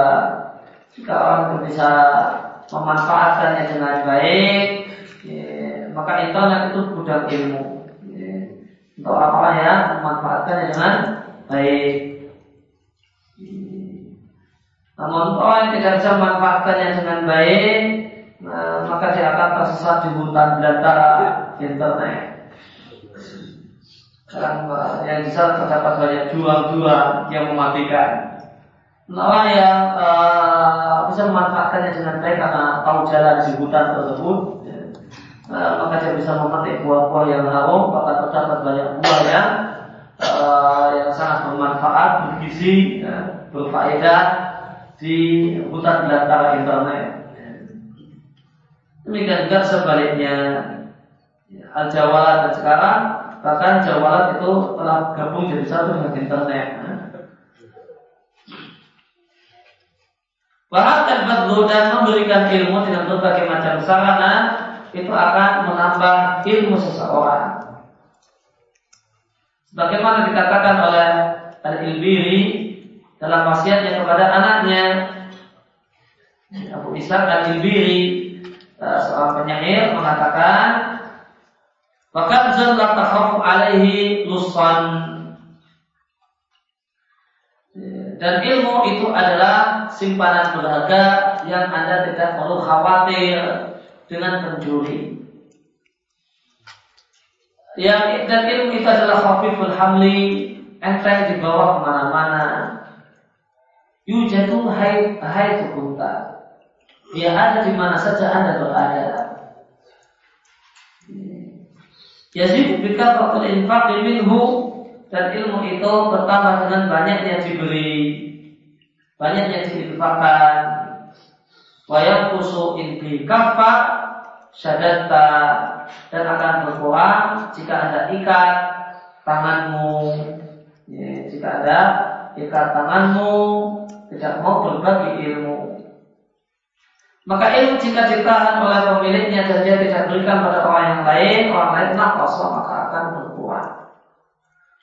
Jika orang bisa memanfaatkannya dengan baik, ya, maka internet itu gudang ilmu. Ya, untuk apa ya memanfaatkannya dengan baik. Namun orang yang tidak bisa memanfaatkannya dengan baik, nah, maka dia akan tersesat di hutan belantara internet. Dan yang bisa terdapat banyak jual-jual yang mematikan. Orang yang uh, bisa memanfaatkannya dengan baik karena tahu jalan di hutan tersebut, ya, uh, maka dia bisa memetik buah-buah yang harum, maka terdapat banyak buah yang uh, yang sangat bermanfaat, bergizi, ya, berfaedah di hutan belantara internet. Demikian juga sebaliknya, ya, al jawalan dan sekarang bahkan jawalan itu telah gabung jadi satu dengan internet. Bahkan badlu dan memberikan ilmu dengan berbagai macam sarana itu akan menambah ilmu seseorang. Sebagaimana dikatakan oleh Al-Ilbiri dalam wasiatnya kepada anaknya Abu Ishaq Al-Ilbiri eh, seorang penyair mengatakan Bahkan zallat alaihi lusan dan ilmu itu adalah simpanan berharga yang Anda tidak perlu khawatir dengan pencuri. Yang dan ilmu itu adalah khafiful hamli, enteng dibawa ke mana-mana. Yujatu hai hai kunta. Dia ada di mana saja Anda berada. Yazid bikafatul infaq minhu dan ilmu itu bertambah dengan banyaknya diberi, banyaknya diinfakkan. Wayang kusu inti kafa syadata dan akan berkurang jika ada ikat tanganmu. Ya, jika ada ikat tanganmu tidak mau berbagi ilmu. Maka ilmu jika ditahan oleh pemiliknya dan dia tidak berikan pada orang yang lain, orang lain kosong maka akan berkurang.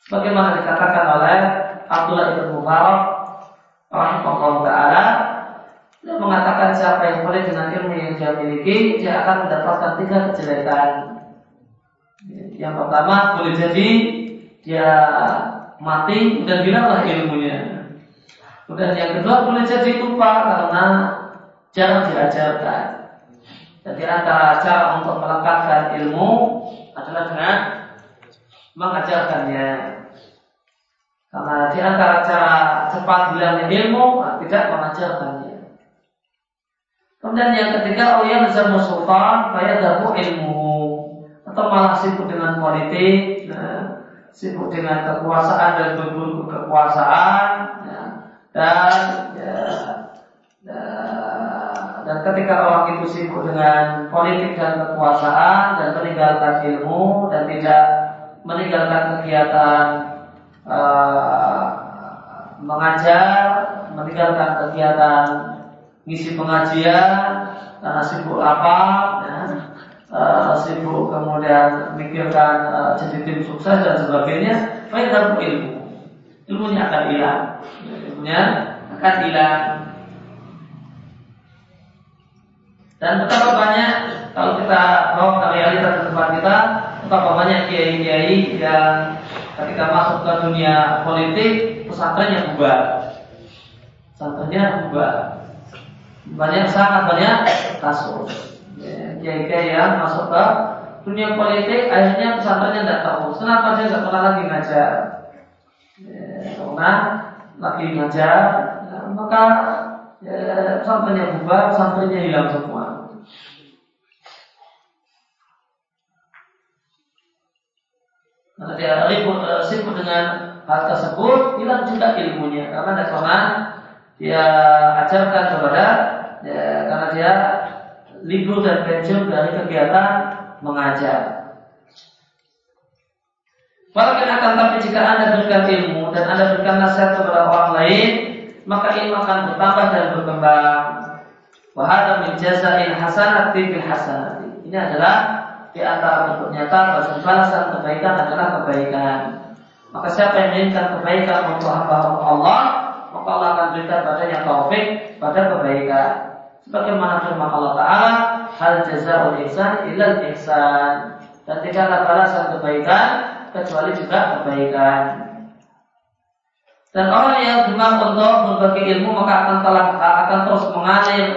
Sebagaimana dikatakan oleh Abdullah ibn Mubarak, orang Taala, dia mengatakan siapa yang boleh dengan ilmu yang dia miliki, dia akan mendapatkan tiga kejelekan. Yang pertama boleh jadi dia mati dan hilanglah ilmunya. Kemudian yang kedua boleh jadi lupa karena jarang diajarkan. Jadi antara cara untuk melengkapkan ilmu adalah dengan mengajarkannya. Karena di antara cara cepat hilangnya ilmu tidak mengajarkannya. Kemudian yang ketiga, oh ya bersama sultan, kaya dahu ilmu atau malah sibuk dengan politik, ya, sibuk dengan kekuasaan dan berburu kekuasaan, ya, dan ya, ya, dan ketika orang itu sibuk dengan politik dan kekuasaan dan meninggalkan ilmu dan tidak meninggalkan kegiatan uh, mengajar, meninggalkan kegiatan ngisi pengajian karena sibuk apa ya, uh, sibuk kemudian mikirkan uh, jadi tim sukses dan sebagainya dalam ilmu. Ilmunya akan hilang. Ilmunya akan hilang. Dan betapa banyak kalau kita bawa ke realitas tempat kita betapa banyak kiai-kiai yang ketika masuk ke dunia politik pesantrennya bubar. Pesantrennya bubar. Banyak sangat banyak kasus. Ya, kiai-kiai yang masuk ke dunia politik akhirnya pesantrennya tidak tahu. Kenapa dia tidak pernah lagi ngajar? Ya, karena lagi ngajar ya, maka ya, pesantrennya bubar pesantrennya hilang semua Karena dia ribut eh, sibuk dengan hal tersebut, hilang juga ilmunya karena tidak pernah dia ajarkan kepada ya, karena dia libur dan pensiun dari kegiatan mengajar. Walaupun akan tapi jika anda berikan ilmu dan anda berikan nasihat kepada orang lain, maka ilmu akan bertambah dan berkembang. Wahada min jazain hasanati bil hasanati. Ini adalah di antara bentuk nyata balasan kebaikan adalah kebaikan. Maka siapa yang menginginkan kebaikan untuk hamba Allah, maka Allah akan berikan padanya taufik pada kebaikan. Sebagaimana firman Allah Taala, hal jazaul ihsan ilal ihsan. Dan tidaklah balasan kebaikan kecuali juga kebaikan. Dan orang yang gemar untuk berbagi ilmu maka akan telah akan terus mengalir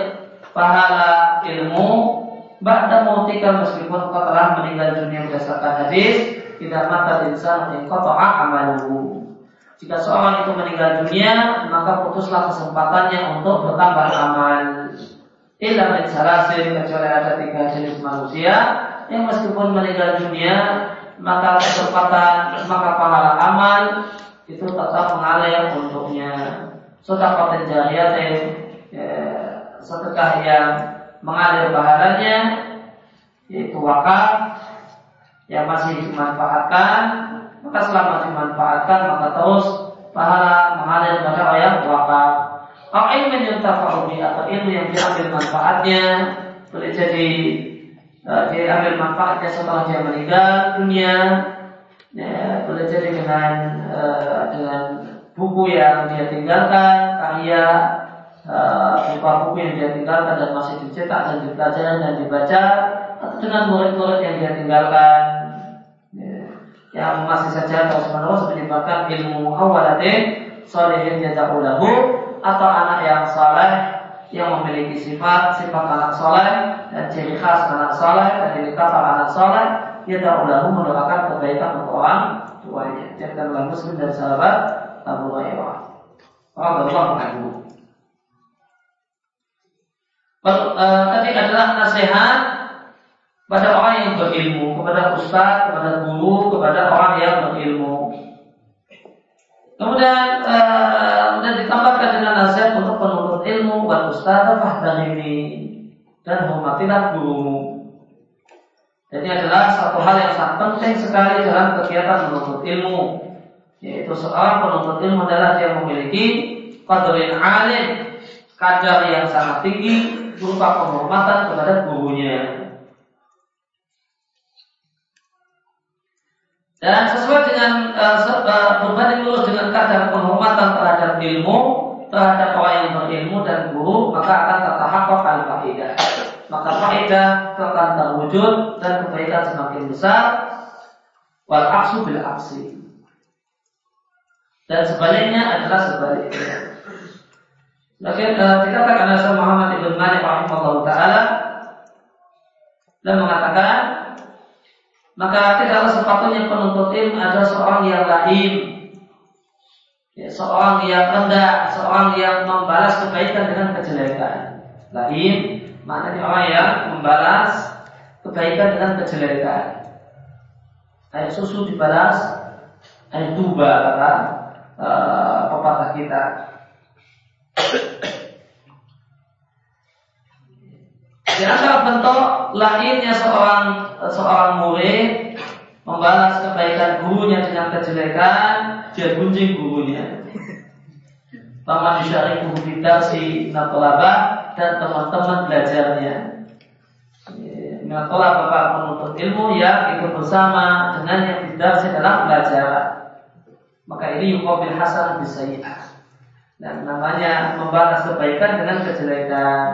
pahala ilmu Ba'da mautika meskipun kau telah meninggal dunia berdasarkan hadis tidak mata insan in qata'a amaluhu jika seorang itu meninggal dunia, maka putuslah kesempatannya untuk bertambah amal. Illa min salasin, kecuali ada tiga jenis manusia yang meskipun meninggal dunia, maka kesempatan, maka pahala amal itu tetap mengalir untuknya. Sedekah jariyatin, ya, sedekah yang mengalir pahalanya, yaitu wakaf yang masih dimanfaatkan maka selama dimanfaatkan maka terus pahala mengalir pada orang wakaf. Kalau ilmu yang tafa'ubi atau ilmu yang diambil manfaatnya boleh jadi uh, diambil manfaatnya setelah dia meninggal dunia, ya, boleh jadi dengan uh, dengan buku yang dia tinggalkan, karya uh, berupa buku yang dia tinggalkan dan masih dicetak dan dipelajari dan dibaca, atau dengan murid-murid yang dia tinggalkan yang masih saja terus menerus menyebabkan ilmu awalatin solihin jazaulahu atau anak yang saleh yang memiliki sifat sifat anak soleh dan ciri khas anak soleh dan indikator anak soleh yadaulahu mendoakan kebaikan untuk orang tuanya. Jadi dalam muslim dan sahabat Abu Hurairah. Allah mengaku. Tadi adalah nasihat pada orang yang berilmu, kepada ustaz, kepada guru, kepada orang yang berilmu. Kemudian uh, kemudian ditambahkan dengan nasihat untuk penuntut ilmu buat ustaz dan hormatilah gurumu. Jadi adalah satu hal yang sangat penting sekali dalam kegiatan menuntut ilmu. Yaitu seorang penuntut ilmu adalah dia memiliki qadrin alim, kadar yang sangat tinggi berupa penghormatan kepada gurunya. Dan sesuai dengan uh, berbanding lurus dengan kadar penghormatan terhadap ilmu, terhadap orang yang berilmu dan guru, maka akan tertahakok al-fahidah maka faedah akan terwujud dan kebaikan semakin besar wal aksu bil aksi dan sebaliknya adalah sebaliknya. Lakin uh, dikatakan oleh Muhammad ibn Malik rahimahullah taala dan mengatakan maka tidaklah sepatutnya penuntut ilmu adalah seorang yang lain ya, seorang yang rendah, seorang yang membalas kebaikan dengan kejelekan. Lain Maknanya orang yang membalas kebaikan dengan kejelekan. Air susu dibalas air tuba kata uh, pepatah kita. Di antara bentuk lainnya seorang seorang murid membalas kebaikan gurunya dengan kejelekan, dia gunjing gurunya. Paman syariku si natolabah dan teman-teman belajarnya. Mengakulah bapak penuntut ilmu yang ikut bersama dengan yang tidak dalam belajar. Maka ini yukobil hasan bisayyah. Dan namanya membalas kebaikan dengan kejelekan.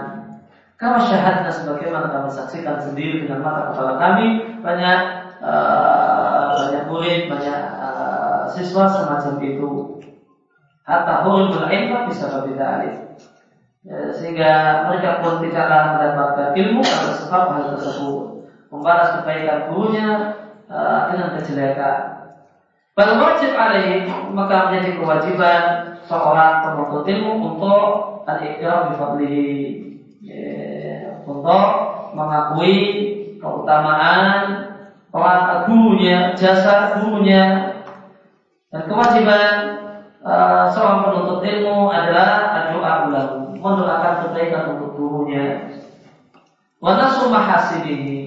Kalau syahadnya sebagaimana kami saksikan sendiri dengan mata kepala kami banyak uh, banyak murid, banyak uh, siswa semacam itu. Hatta hurul ilmu bisa berbeda alif ya, sehingga mereka pun tidaklah mendapatkan ilmu karena sebab hal tersebut membalas kebaikan gurunya uh, dengan kejelekan. Pada wajib alaih maka menjadi kewajiban seorang penuntut ilmu untuk al-iqrar bifadlihi ya, untuk mengakui keutamaan orang gurunya, jasa gurunya dan kewajiban uh, seorang penuntut ilmu adalah doa ulang mendoakan kebaikan untuk gurunya. Wanasu mahasinihi.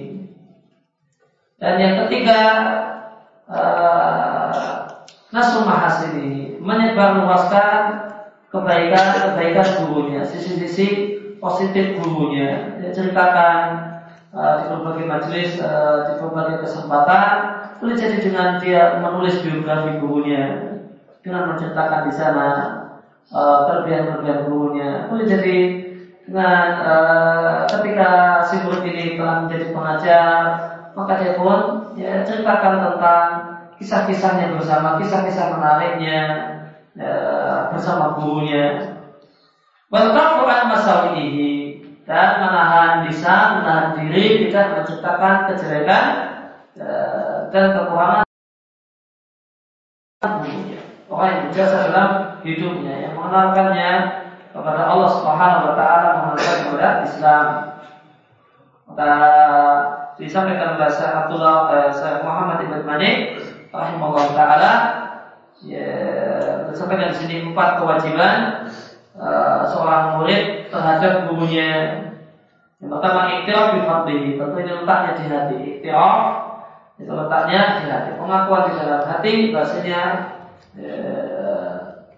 Dan yang ketiga, uh, nasu menyebar luaskan kebaikan-kebaikan gurunya, sisi-sisi positif gurunya. Dia ceritakan uh, di berbagai majelis, uh, di berbagai kesempatan, boleh jadi dengan dia menulis biografi gurunya, dengan menceritakan di sana uh, kelebihan-kelebihan gurunya. Boleh jadi dengan uh, ketika si murid ini telah menjadi pengajar, maka dia pun ya, ceritakan tentang kisah-kisahnya bersama, kisah-kisah menariknya bersama gurunya. Walqafu an masawihi dan menahan lisan, menahan diri tidak menciptakan kejelekan uh, dan kekurangan gurunya. Orang yang berjasa dalam hidupnya yang mengenalkannya kepada Allah Subhanahu wa taala mengenalkan kepada Islam. Maka disampaikan oleh Syekh Abdullah eh, Syekh Muhammad Ibn Mani rahimahullah taala ya, disampaikan di sini empat kewajiban uh, seorang murid terhadap gurunya. Yang pertama ikhtiar bi fadlihi, tentu ini letaknya di hati. Ikhtiar itu letaknya di hati. Pengakuan di dalam hati bahasanya ya,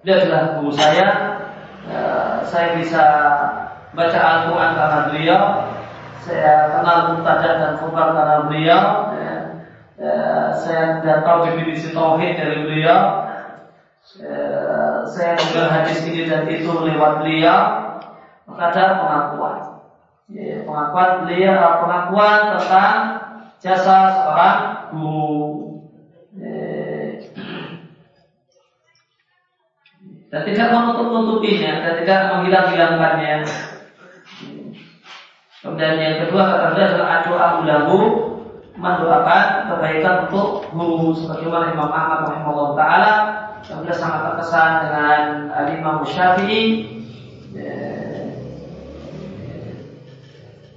dia adalah guru saya. Uh, saya bisa baca Al-Quran karena beliau. Saya kenal Muntadah dan Kubar karena beliau. Ya. Uh, saya tidak tahu definisi tauhid dari beliau. Uh, saya dengar hadis ini dan itu lewat beliau. Maka ada pengakuan. Ya, pengakuan beliau, pengakuan tentang jasa seorang guru. dan tidak menutup-nutupinya dan tidak menghilang-hilangkannya. Kemudian yang kedua kata beliau adalah doa ulahu mendoakan kebaikan untuk guru sebagaimana Imam Ahmad rahimahullah taala beliau sangat terkesan dengan Imam Syafi'i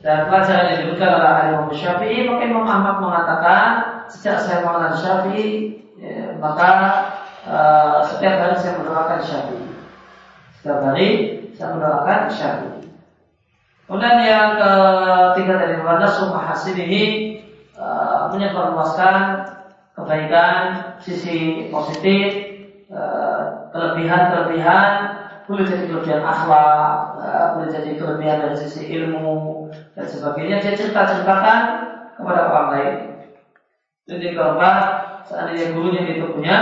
dan pelajaran yang diberikan oleh Imam Syafi'i maka Imam Ahmad mengatakan sejak saya mengenal Syafi'i ya, maka Eh, setiap hari saya mendoakan Syafi'i. Setiap hari saya mendoakan Syafi'i. Kemudian yang ketiga dari mana sumpah hasil ini kebaikan, sisi positif, kelebihan-kelebihan boleh jadi kelebihan akhlak, boleh jadi kelebihan dari sisi ilmu dan sebagainya. Dia cerita-ceritakan kepada orang lain. Jadi keempat, seandainya gurunya itu punya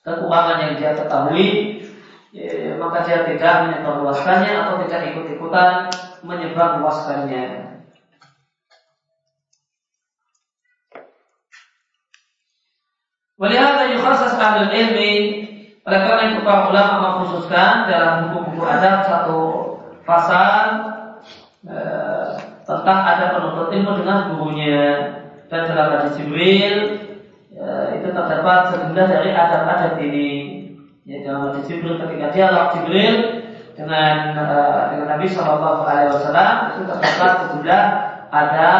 kekurangan yang dia ketahui, ya, maka dia tidak menyebarluaskannya atau tidak ikut-ikutan menyebarluaskannya. Walihada yukhasas ahlul ilmi oleh karena itu para ulama mengkhususkan dalam buku-buku adab satu pasal eh, tentang ada penuntut ilmu dengan gurunya dan dalam hadis Jibril eh, itu terdapat sejumlah dari adab-adab ini. Ya, dalam hadis Jibril ketika dialog Jibril dengan eh, dengan Nabi Shallallahu Alaihi Wasallam itu terdapat sejumlah ada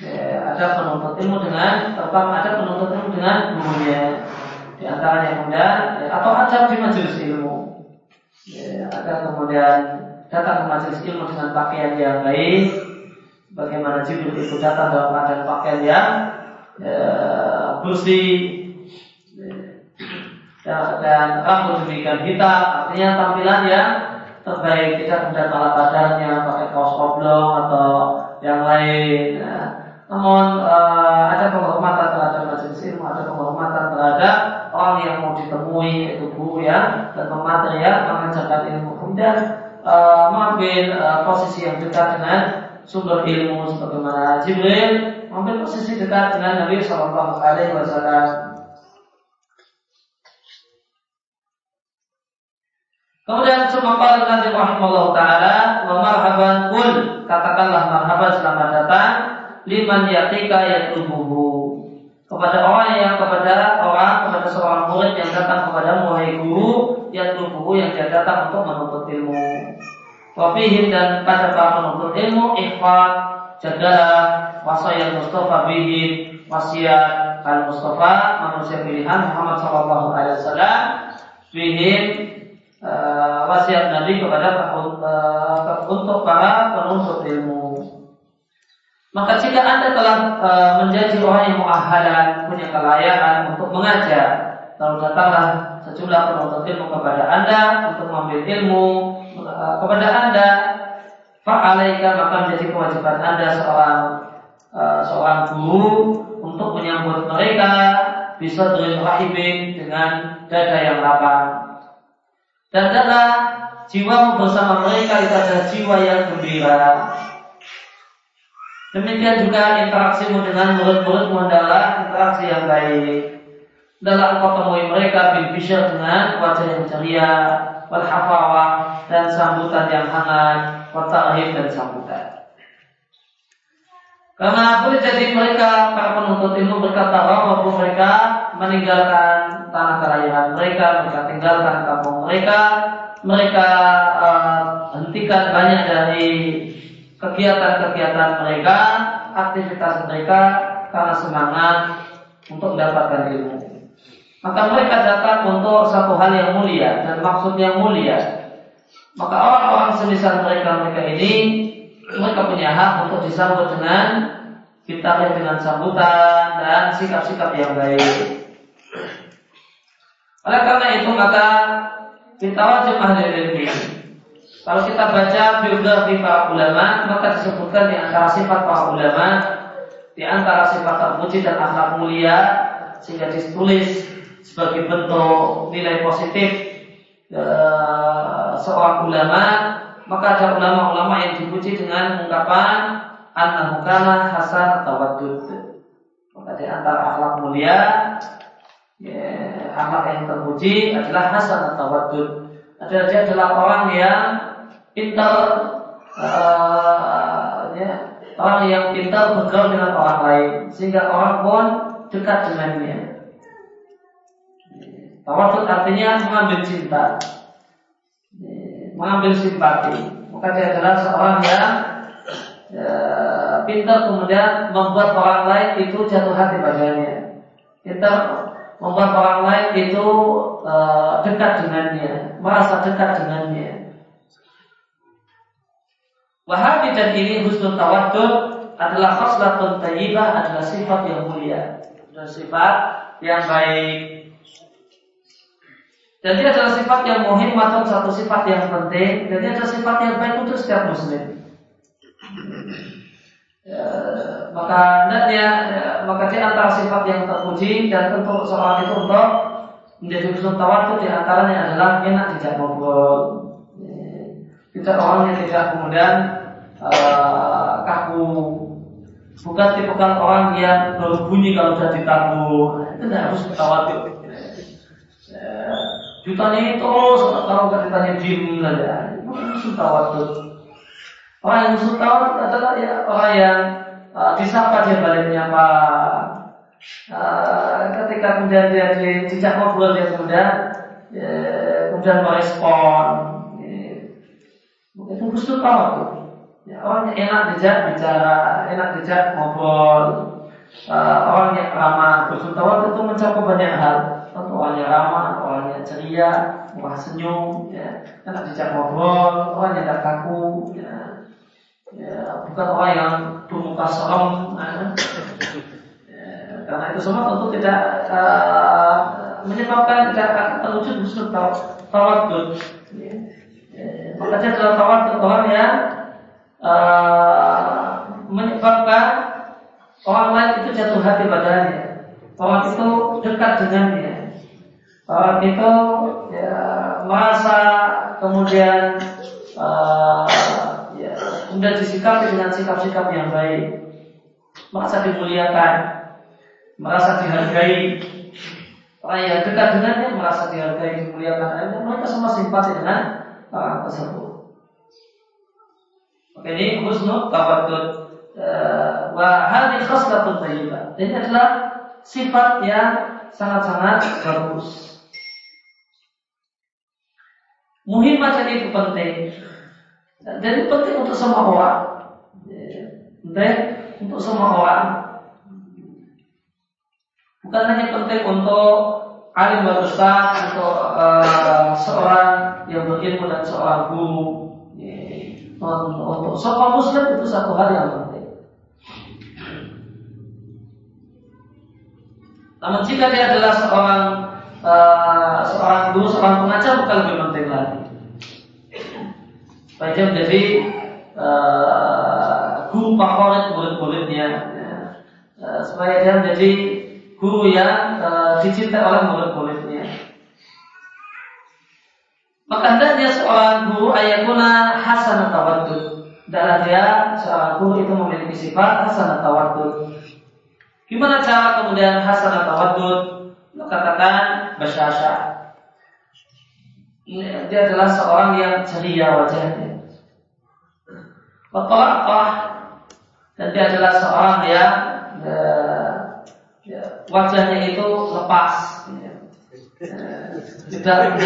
ya, ada penuntut ilmu dengan terutama ada penuntut ilmu dengan gurunya di antaranya kemudian ya, atau adab di majelis ilmu. Ya, agar kemudian datang ke majelis ilmu dengan pakaian yang baik bagaimana Jibril itu datang dalam keadaan pakaian yang ya, bersih ya, dan rambut demikian hitam. Artinya tampilan yang terbaik tidak kemudian malah badannya pakai kaos oblong atau yang lain. Ya. Namun uh, ada penghormatan terhadap majelis ilmu ada penghormatan terhadap orang yang mau ditemui itu guru ya dan pemateri yang mengajarkan ilmu kemudian uh, mengambil uh, posisi yang dekat dengan sumber ilmu sebagaimana Jibril mengambil posisi dekat dengan Nabi Shallallahu Alaihi Wasallam. Kemudian cuma pada Nabi Muhammad Taala, marhaban kul katakanlah marhaban selamat datang liman yatika yatlubuhu kepada orang yang kepada orang kepada seorang murid yang datang kepada wahai guru yang tubuh yang dia datang untuk menuntut ilmu. Wafihim dan pada para penuntut ilmu ikhwan jagalah wasayat Mustafa bihim wasiat al Mustafa manusia pilihan Muhammad Sallallahu Alaihi Wasallam bihim uh, wasiat Nabi kepada uh, untuk para penuntut ilmu. Maka jika anda telah e, menjadi orang yang muahalan, punya kelayakan untuk mengajar, lalu datanglah sejumlah penuntut ilmu kepada anda untuk mengambil ilmu e, kepada anda, fa'alaika maka menjadi kewajiban anda seorang e, seorang guru untuk menyambut mereka bisa dengan rahibin dengan dada yang lapang. Dan dada jiwa bersama mereka itu adalah jiwa yang gembira, Demikian juga interaksimu dengan murid-muridmu adalah interaksi yang baik. Dalam kau temui mereka bil dengan wajah yang ceria, wal dan sambutan yang hangat, wal dan sambutan. Karena boleh jadi mereka para penuntut ilmu berkata bahwa mereka meninggalkan tanah kelahiran mereka, mereka tinggalkan kampung mereka, mereka uh, hentikan banyak dari kegiatan-kegiatan mereka, aktivitas mereka karena semangat untuk mendapatkan ilmu. Maka mereka datang untuk satu hal yang mulia dan maksud yang mulia. Maka orang-orang semisal mereka mereka ini mereka punya hak untuk disambut dengan kitabnya dengan sambutan dan sikap-sikap yang baik. Oleh karena itu maka kita wajib ahli ilmu kalau kita baca biografi para ulama, maka disebutkan di antara sifat para ulama, di antara sifat terpuji dan akhlak mulia, sehingga ditulis sebagai bentuk nilai positif e, seorang ulama, maka ada ulama-ulama yang dipuji dengan ungkapan annahu kana hasan tawaddud. Maka di antara akhlak mulia, ya, akhlak yang terpuji adalah hasan tawaddud. Adalah dia adalah orang yang pintar uh, ya, orang yang pintar bergaul dengan orang lain sehingga orang pun dekat dengannya. Tawadud artinya mengambil cinta, mengambil simpati. Maka dia adalah seorang yang ya, pintar kemudian membuat orang lain itu jatuh hati padanya. Pintar membuat orang lain itu uh, dekat dengannya, merasa dekat dengannya. Wahabi dan ini husnul tawadud adalah khoslatun tayyibah adalah sifat yang mulia, adalah sifat yang baik. Dan dia adalah sifat yang atau satu sifat yang penting. Dan dia adalah sifat yang baik untuk setiap muslim. Ya, maka hendaknya ya, maka di antara sifat yang terpuji dan tentu seorang itu untuk menjadi husnul tawadu di antaranya adalah enak tidak ngobrol. Tidak orang yang tidak kemudian uh, kaku. Bukan tipe orang yang berbunyi kalau sudah ditabur. Itu tidak harus tawadu. Ya, jutanya itu kalau kita ditanya diem saja. Itu husnul tawadu. Orang yang husnul tawadu adalah ya orang yang uh, disapa dia balik menyapa uh, ketika kemudian dia dijak ngobrol dia kemudian ya, kemudian merespon ya, itu husnul tuh ya, orang yang enak dijak bicara enak dijak ngobrol uh, orang yang ramah tawadu itu mencakup banyak hal orang yang ramah, orang yang ceria, murah senyum, ya, enak dijak ngobrol, orang yang tidak kaku, ya, ya, bukan orang yang bermuka serem ya. ya, karena itu semua tentu tidak uh, menyebabkan tidak akan terwujud husnul tawadud ya. ya, maka dia adalah tawadud orang yang uh, menyebabkan orang lain itu jatuh hati padanya. Orang itu dekat dengannya. Orang itu ya, merasa kemudian uh, kemudian disikapi dengan sikap-sikap yang baik, merasa dimuliakan, merasa dihargai, orang yang dekat dengannya merasa dihargai, dimuliakan, dan mereka semua simpati dengan orang tersebut. Ini husnul tawadud. Eh, wa hadhi khaslatun thayyibah. Ini adalah sifat yang sangat-sangat bagus. Muhimmat itu penting jadi penting untuk semua orang. Penting untuk semua orang. Bukan hanya penting untuk alim besar, untuk uh, seorang yang berilmu dan seorang guru. Untuk semua muslim itu satu hal yang penting. Namun jika dia adalah seorang uh, seorang guru, seorang pengajar bukan lebih penting lagi supaya dia menjadi uh, guru favorit murid-muridnya ya. uh, supaya dia menjadi guru yang uh, dicintai oleh murid-muridnya maka hendaknya seorang guru ayakuna hasan tawadud adalah dia seorang guru itu memiliki sifat hasan tawadud gimana cara kemudian hasan tawadud katakan basyasha dia adalah seorang yang ceria wajahnya. Watta'ah dan dia adalah seorang yang ya, ya, wajahnya itu lepas, ya, tidak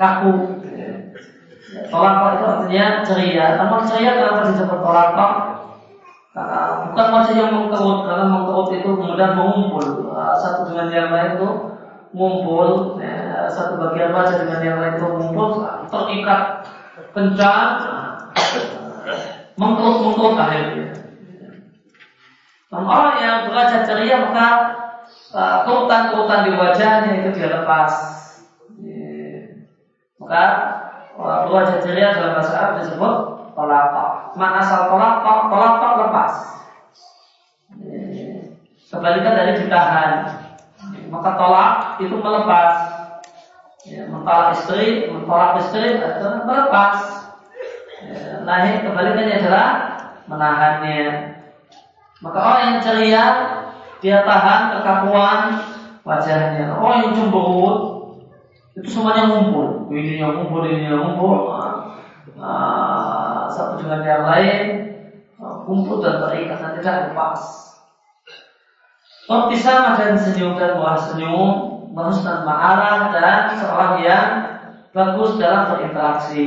kaku. Ya. Tolak itu artinya ceria. Namun ceria kenapa disebut tolak Karena bukan wajah yang mengkerut, karena mengkerut itu kemudian mengumpul satu dengan yang lain itu ngumpul, ya, satu bagian wajah dengan yang lain itu ngumpul terikat kencang mengkerut-mengkerut akhirnya. Dan orang yang belajar ceria maka kerutan-kerutan di wajahnya itu dia lepas. Maka wajah ceria dalam bahasa Arab disebut tolakok. Mana asal tolakok? Tolakok lepas. Kebalikan dari ditahan. Maka tolak itu melepas. Ya, mentolak istri, mentolak istri itu melepas lahir kebalikannya adalah menahannya. Maka orang yang ceria dia tahan kekakuan wajahnya. Orang yang cemberut itu semuanya ngumpul. Ini yang ngumpul, ini yang ngumpul. Nah, satu dengan yang lain kumpul dan terikat dan tidak lepas. Optisama dan senyum dan buah senyum, bagus dan marah dan seorang yang bagus dalam berinteraksi.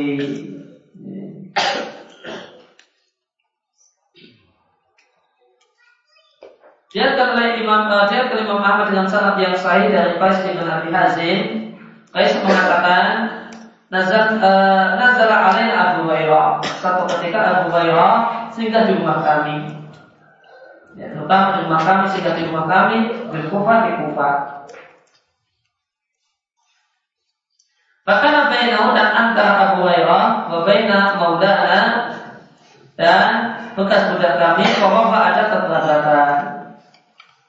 Diatkan oleh Imam uh, diatkan Imam Ahmad dengan sanad yang sahih dari Qais bin Abi Hazim. Qais mengatakan Nazal uh, nazala alaina Abu Hurairah. Satu ketika Abu Hurairah sehingga di rumah kami. Ya, terutama di rumah kami sehingga di rumah kami berkufah di kufah. Bahkan bainahu dan antara Abu Hurairah wa baina maulana dan bekas budak kami bahwa ada keterlambatan.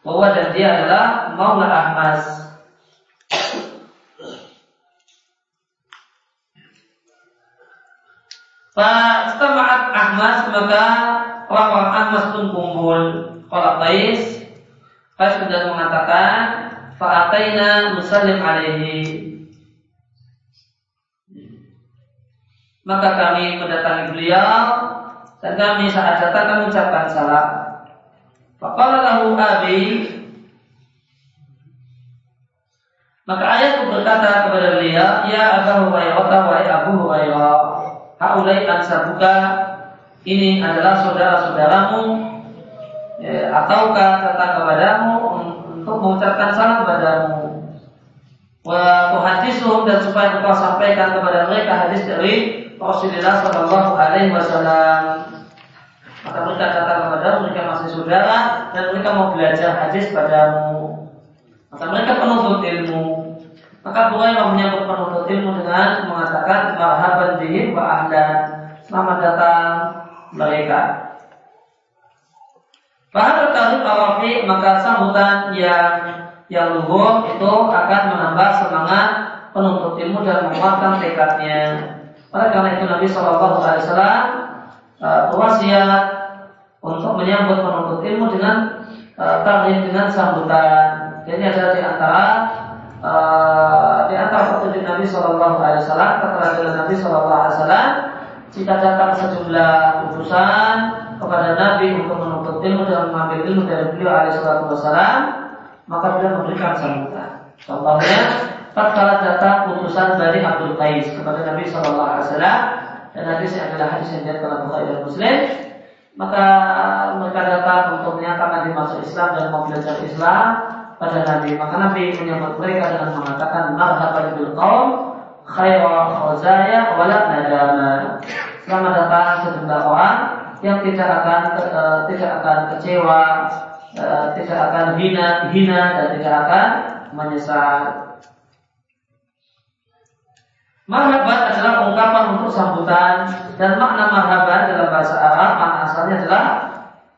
Bahwa dan dia adalah Maula Ahmas. Fastama'at Ahmas maka orang-orang Ahmas pun kumpul. Kalau Qais Qais sudah mengatakan Fa'ataina musallim alaihi Maka kami mendatangi beliau dan kami saat datang kami ucapkan salam. Faqala lahu abi Maka ayahku berkata kepada beliau, Ya Abu Hurairah wa Abu Hurairah, haulai ansabuka ini adalah saudara-saudaramu ya, ataukah datang kepadamu untuk mengucapkan salam kepadamu. Wa tuhadisuhum dan supaya engkau sampaikan kepada mereka hadis dari Rasulullah Shallallahu Alaihi Wasallam. Maka mereka datang kepada mereka masih saudara dan mereka mau belajar hadis padamu. Maka mereka penuntut ilmu. Maka Burairah menyambut penuntut ilmu dengan mengatakan marhaban bihim wa ahlan. Selamat datang mereka. Bahkan tarif awafi maka sambutan yang yang luhur itu akan menambah semangat penuntut ilmu dan menguatkan tekadnya. Oleh karena itu Nabi Shallallahu Alaihi Wasallam uh, berwasiat untuk menyambut penuntut ilmu dengan uh, dengan sambutan. Jadi ada di antara uh, di antara petunjuk Nabi Shallallahu Alaihi Wasallam keterangan Nabi Shallallahu Alaihi Wasallam jika datang sejumlah utusan kepada Nabi untuk menuntut ilmu dan mengambil ilmu dari beliau Alaihi Wasallam maka beliau memberikan sambutan. Contohnya tatkala datang utusan dari Abdul Qais kepada Nabi Shallallahu Alaihi Wasallam dan hadis yang adalah hadis yang diriwayatkan oleh Bukhari dan Muslim maka mereka datang untuk menyatakan di masuk Islam dan mau belajar Islam pada Nabi. Maka Nabi menyambut mereka dengan mengatakan marhaban bil qaum khaira khazaya wala nadama. Selamat datang sejumlah orang yang tidak akan uh, tidak akan kecewa uh, tidak akan hina hina dan tidak akan menyesal. Marhaban adalah ungkapan untuk sambutan dan makna marhaban dalam bahasa Arab makna asalnya adalah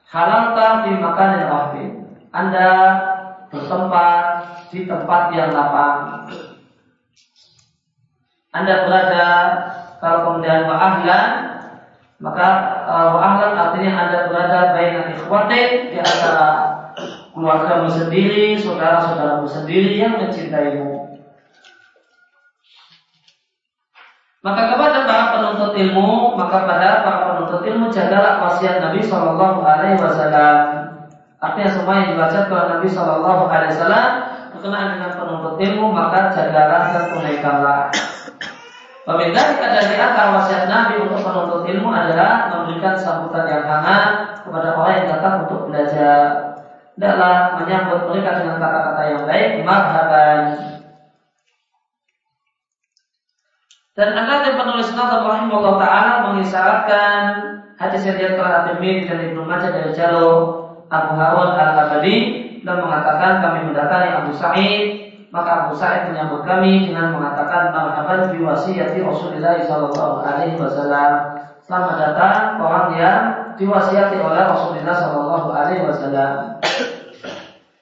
halalta fi makanin wahid. Anda bertempat di tempat yang lapang. Anda berada kalau kemudian wa ahlan maka uh, artinya Anda berada baik ikhwatin di antara keluargamu sendiri, saudara-saudaramu sendiri yang mencintaimu. Maka kepada para penuntut ilmu, maka pada para penuntut ilmu jagalah wasiat Nabi Shallallahu Alaihi Wasallam. Artinya semua yang dibaca oleh Nabi Shallallahu Alaihi Wasallam berkenaan dengan penuntut ilmu, maka jagalah dan tunaikanlah. Pemirsa ada di antara wasiat Nabi untuk penuntut ilmu adalah memberikan sambutan yang hangat kepada orang yang datang untuk belajar. Tidaklah menyambut mereka dengan kata-kata yang baik, marhaban, Dan yang penulis Nazar Rahimahullah Ta'ala mengisyaratkan hadis yang dia telah Tirmidzi dan Ibnu Majah dari jalur Abu Harun Al-Abadi dan mengatakan kami mendatangi Abu Sa'id maka Abu Sa'id menyambut kami dengan mengatakan marhaban bi wasiyati Rasulullah sallallahu alaihi wasallam. Selamat datang orang yang diwasiati oleh Rasulullah sallallahu alaihi wasallam.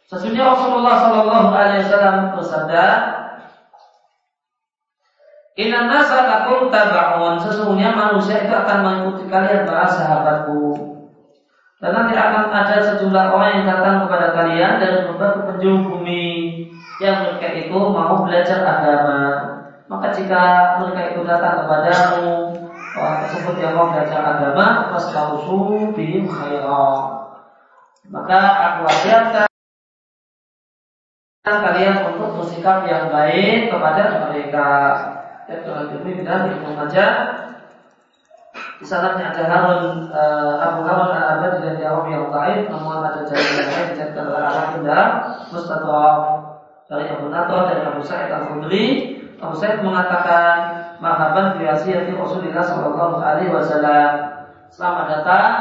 Sesungguhnya Rasulullah sallallahu alaihi wasallam bersabda, Inna nasa lakum taba'un Sesungguhnya manusia itu akan mengikuti kalian para sahabatku Dan nanti akan ada sejumlah orang yang datang kepada kalian dari berbagai penjuru bumi Yang mereka itu mau belajar agama. Maka jika mereka itu datang kepadamu Orang tersebut yang mau belajar agama Fastausu bihim khairah Maka aku wasiatkan kalian untuk bersikap yang baik kepada mereka. Yaitu Al-Tirmidzi dan Ibnu Majah. Di sanadnya ada Harun uh, Abu Harun Al-Abadi dan Jawab yang lain, namun ada jalan yang lain dicatatkan oleh dalam Mustadrak dari Abu Nato dan Abu Sa'id Al-Khudri. Abu Sa'id mengatakan, "Marhaban bi Rasulullah sallallahu alaihi wasallam." Selamat datang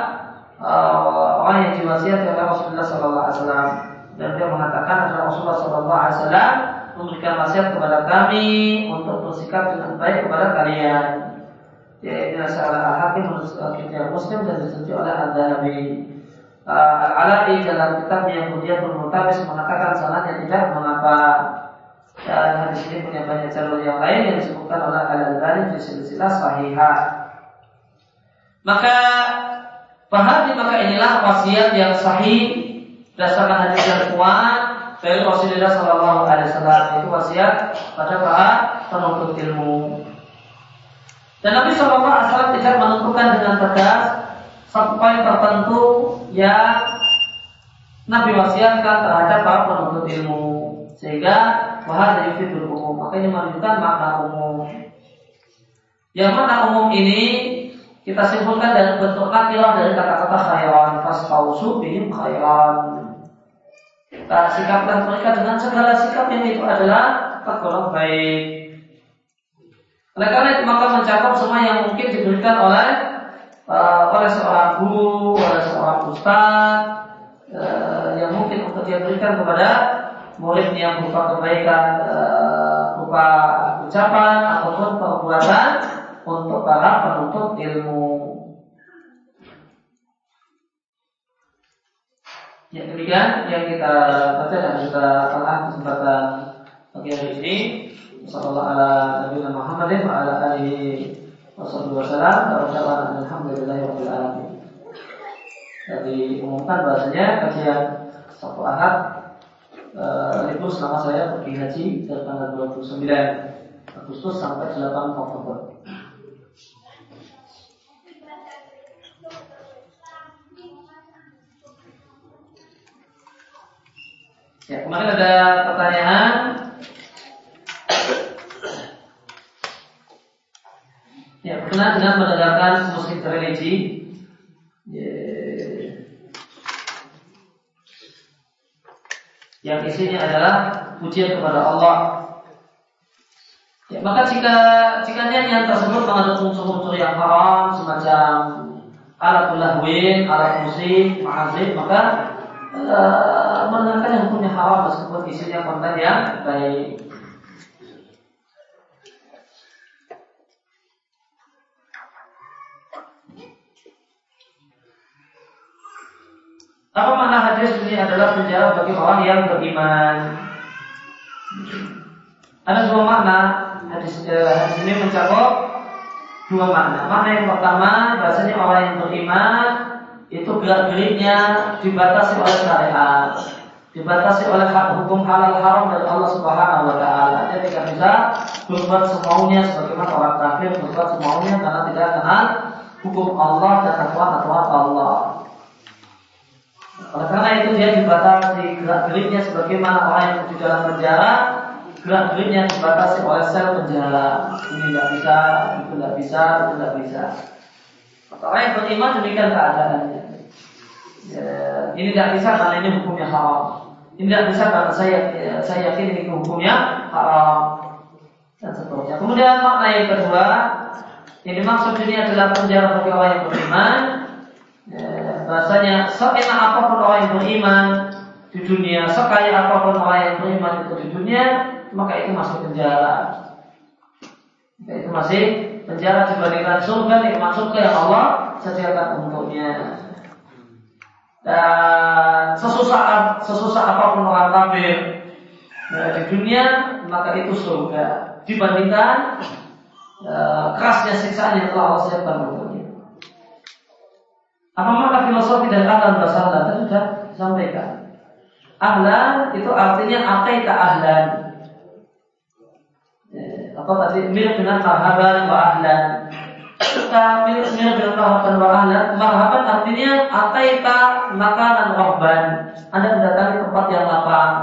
uh, orang yang diwasiati oleh Rasulullah Sallallahu Alaihi Wasallam dan dia mengatakan adalah Rasulullah Sallallahu Alaihi Wasallam memberikan wasiat kepada kami untuk bersikap dengan baik kepada kalian. Ya, ini salah al-hakim menurut kitab Muslim dan disetujui oleh Al-Dhahabi. Uh, Al-Ala'i dalam kitab yang kemudian Mutabis mengatakan salahnya tidak mengapa dan hadis ini punya banyak jalur yang lain yang disebutkan oleh Al-Albani di silsilah sahihah. Maka pahami maka inilah wasiat yang sahih berdasarkan hadis yang kuat dari Rasulullah Shallallahu Alaihi Wasallam itu wasiat pada para penuntut ilmu. Dan Nabi Shallallahu Alaihi tidak menentukan dengan tegas satu poin tertentu yang Nabi wasiatkan terhadap para penuntut ilmu. Sehingga bahar dari fitur umum makanya menunjukkan makna umum. Yang makna umum ini kita simpulkan dari bentuk nakilah dari kata-kata khairan fasfausu bihim khairan. Kita sikapkan mereka dengan segala sikap yang itu adalah tergolong baik oleh karena itu maka mencakup semua yang mungkin diberikan oleh uh, oleh seorang guru, oleh seorang ustaz uh, yang mungkin untuk dia berikan kepada muridnya berupa kebaikan uh, berupa ucapan ataupun perbuatan untuk para penuntut ilmu. Ya demikian yang kita baca dan kita telah kesempatan pagi hari ini. Sallallahu ala Nabi Muhammadin wa ala alihi wasallam wa alhamdulillahi alamin. Jadi umumkan bahasanya kajian satu ahad libur selama saya pergi haji dari tanggal 29 Agustus sampai 8 Oktober. Ya, kemarin ada pertanyaan Berkenaan dengan menegakkan musik religi yang isinya adalah pujian kepada Allah. Ya, maka jika jika nyanyian tersebut mengandung unsur-unsur yang haram semacam alat lahwin, alat musik, ma'azif, maka uh, mendengarkan yang punya haram meskipun isinya konten yang baik. Apa makna hadis ini adalah penjara bagi orang yang beriman? Ada dua makna hadis, eh, hadis ini mencakup dua makna. Makna yang pertama, bahasanya orang yang beriman itu gerak geriknya dibatasi oleh syariat, dibatasi oleh hak hukum halal haram dari Allah Subhanahu Wa Taala. Dia tidak bisa berbuat semaunya sebagaimana orang kafir berbuat semaunya karena tidak kenal hukum Allah dan aturan-aturan Allah. Oleh karena itu dia dibatasi gerak geriknya sebagaimana orang yang di dalam penjara gerak geriknya dibatasi oleh sel penjara. Ini tidak bisa, itu tidak bisa, itu tidak bisa. Orang yang beriman demikian keadaannya. Ya, ini tidak bisa karena ini hukumnya haram. Ini tidak bisa karena saya ya, saya yakin ini hukumnya haram dan seterusnya. Kemudian makna yang kedua ini adalah penjara bagi orang yang beriman bahasanya seenak apa pun orang yang beriman di dunia, sekaya apa pun orang yang beriman itu di dunia, maka itu masuk penjara. Maka itu masih penjara dibandingkan surga yang surga yang Allah sediakan untuknya. Dan sesusah sesusah apa pun orang kafir nah, di dunia, maka itu surga dibandingkan uh, kerasnya siksaan yang telah Allah siapkan. Apa makna filosofi dan ahlan bahasa Allah? Tadi sudah disampaikan. Ahlan itu artinya akaita ahlan. Ya, apa tadi mirip dengan marhaban wa ahlan. Kita mirip, mirip dengan marhaban wa ahlan. Marhaban artinya akaita makanan rohban. Anda mendatangi tempat yang lapang.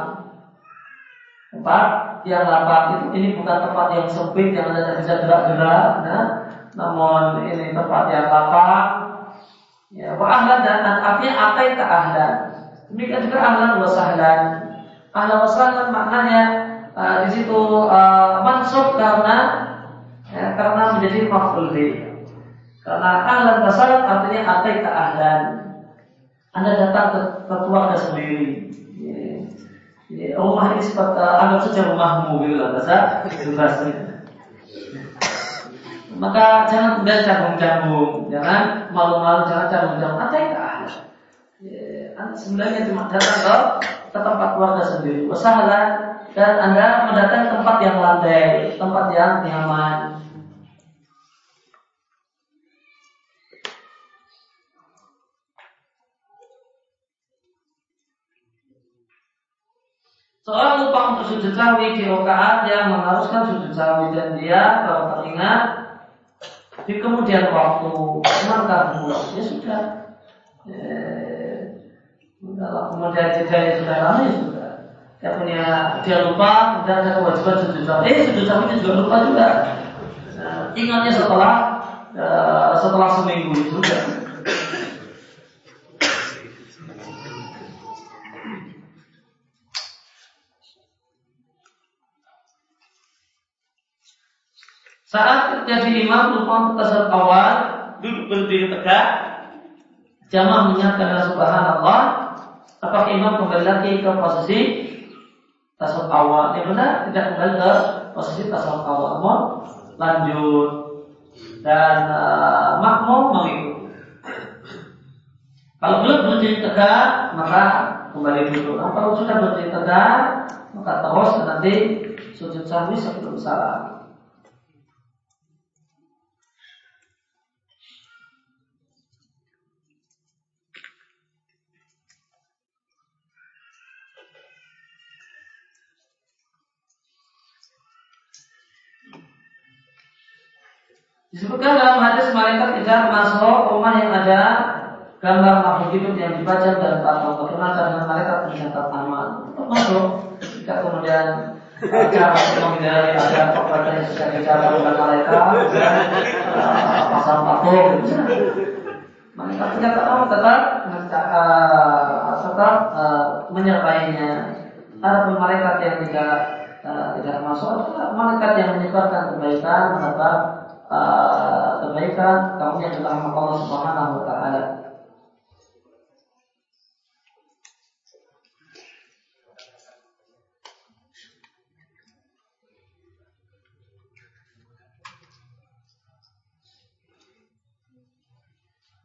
Tempat yang lapang itu ini bukan tempat yang sempit yang anda tidak bisa gerak-gerak, nah, namun ini tempat yang lapang Ya, wa ahlan dan artinya apa itu ahlan. Demikian juga ahlan wa sahlan. Ahlan wa sahlan maknanya uh, di situ uh, mansub karena ya, karena menjadi maf'ul Karena ahlan wa sahlan artinya apa itu ahlan. Anda datang ke, ke keluarga sendiri. Ya, rumah ini seperti anggap saja rumahmu gitu lah, bahasa bahasa Maka jangan kemudian canggung-canggung, jangan malu-malu, jangan canggung-canggung. Anda itu Ya, anda sebenarnya cuma datang ke, tempat keluarga sendiri. Usahalah dan Anda mendatangi tempat yang landai, tempat yang nyaman. Seorang lupa untuk sujud sahwi di rakaat yang mengharuskan sujud sahwi dan dia kalau teringat di kemudian waktu maka ya sudah. Eh, kemudian jeda sudah lama ya sudah. Dia punya dia lupa dan ada kewajiban sujud sahwi. Eh sujud sahwi juga lupa juga. Nah, ingatnya setelah uh, setelah seminggu itu sudah. Saat terjadi imam lupa tasawuf awal, duduk berdiri tegak, jamaah menyatakan subhanallah, apakah imam kembali lagi ke posisi tasawuf awal? Yang benar tidak kembali ke posisi tasawuf awal, namun lanjut dan uh, makmum mengikut. Kalau belum berdiri tegak, maka kembali duduk. Nah, kalau sudah berdiri tegak, maka terus nanti sujud sahwi sebelum salam. Disebutkan dalam hadis malaikat tidak masuk rumah yang ada gambar makhluk hidup yang dibaca dan berkenaan dengan malaikat mencatat nama untuk masuk. Jika kemudian eh, cara menghindari ada pekerjaan yang sudah dan uh, pasang patung, malaikat mencatat nama tetap uh, tetap menyertainya. Ada malaikat yang tidak tidak masuk malaikat yang menyebarkan kebaikan, mendapat kebaikan kamu yang telah Allah Subhanahu wa taala.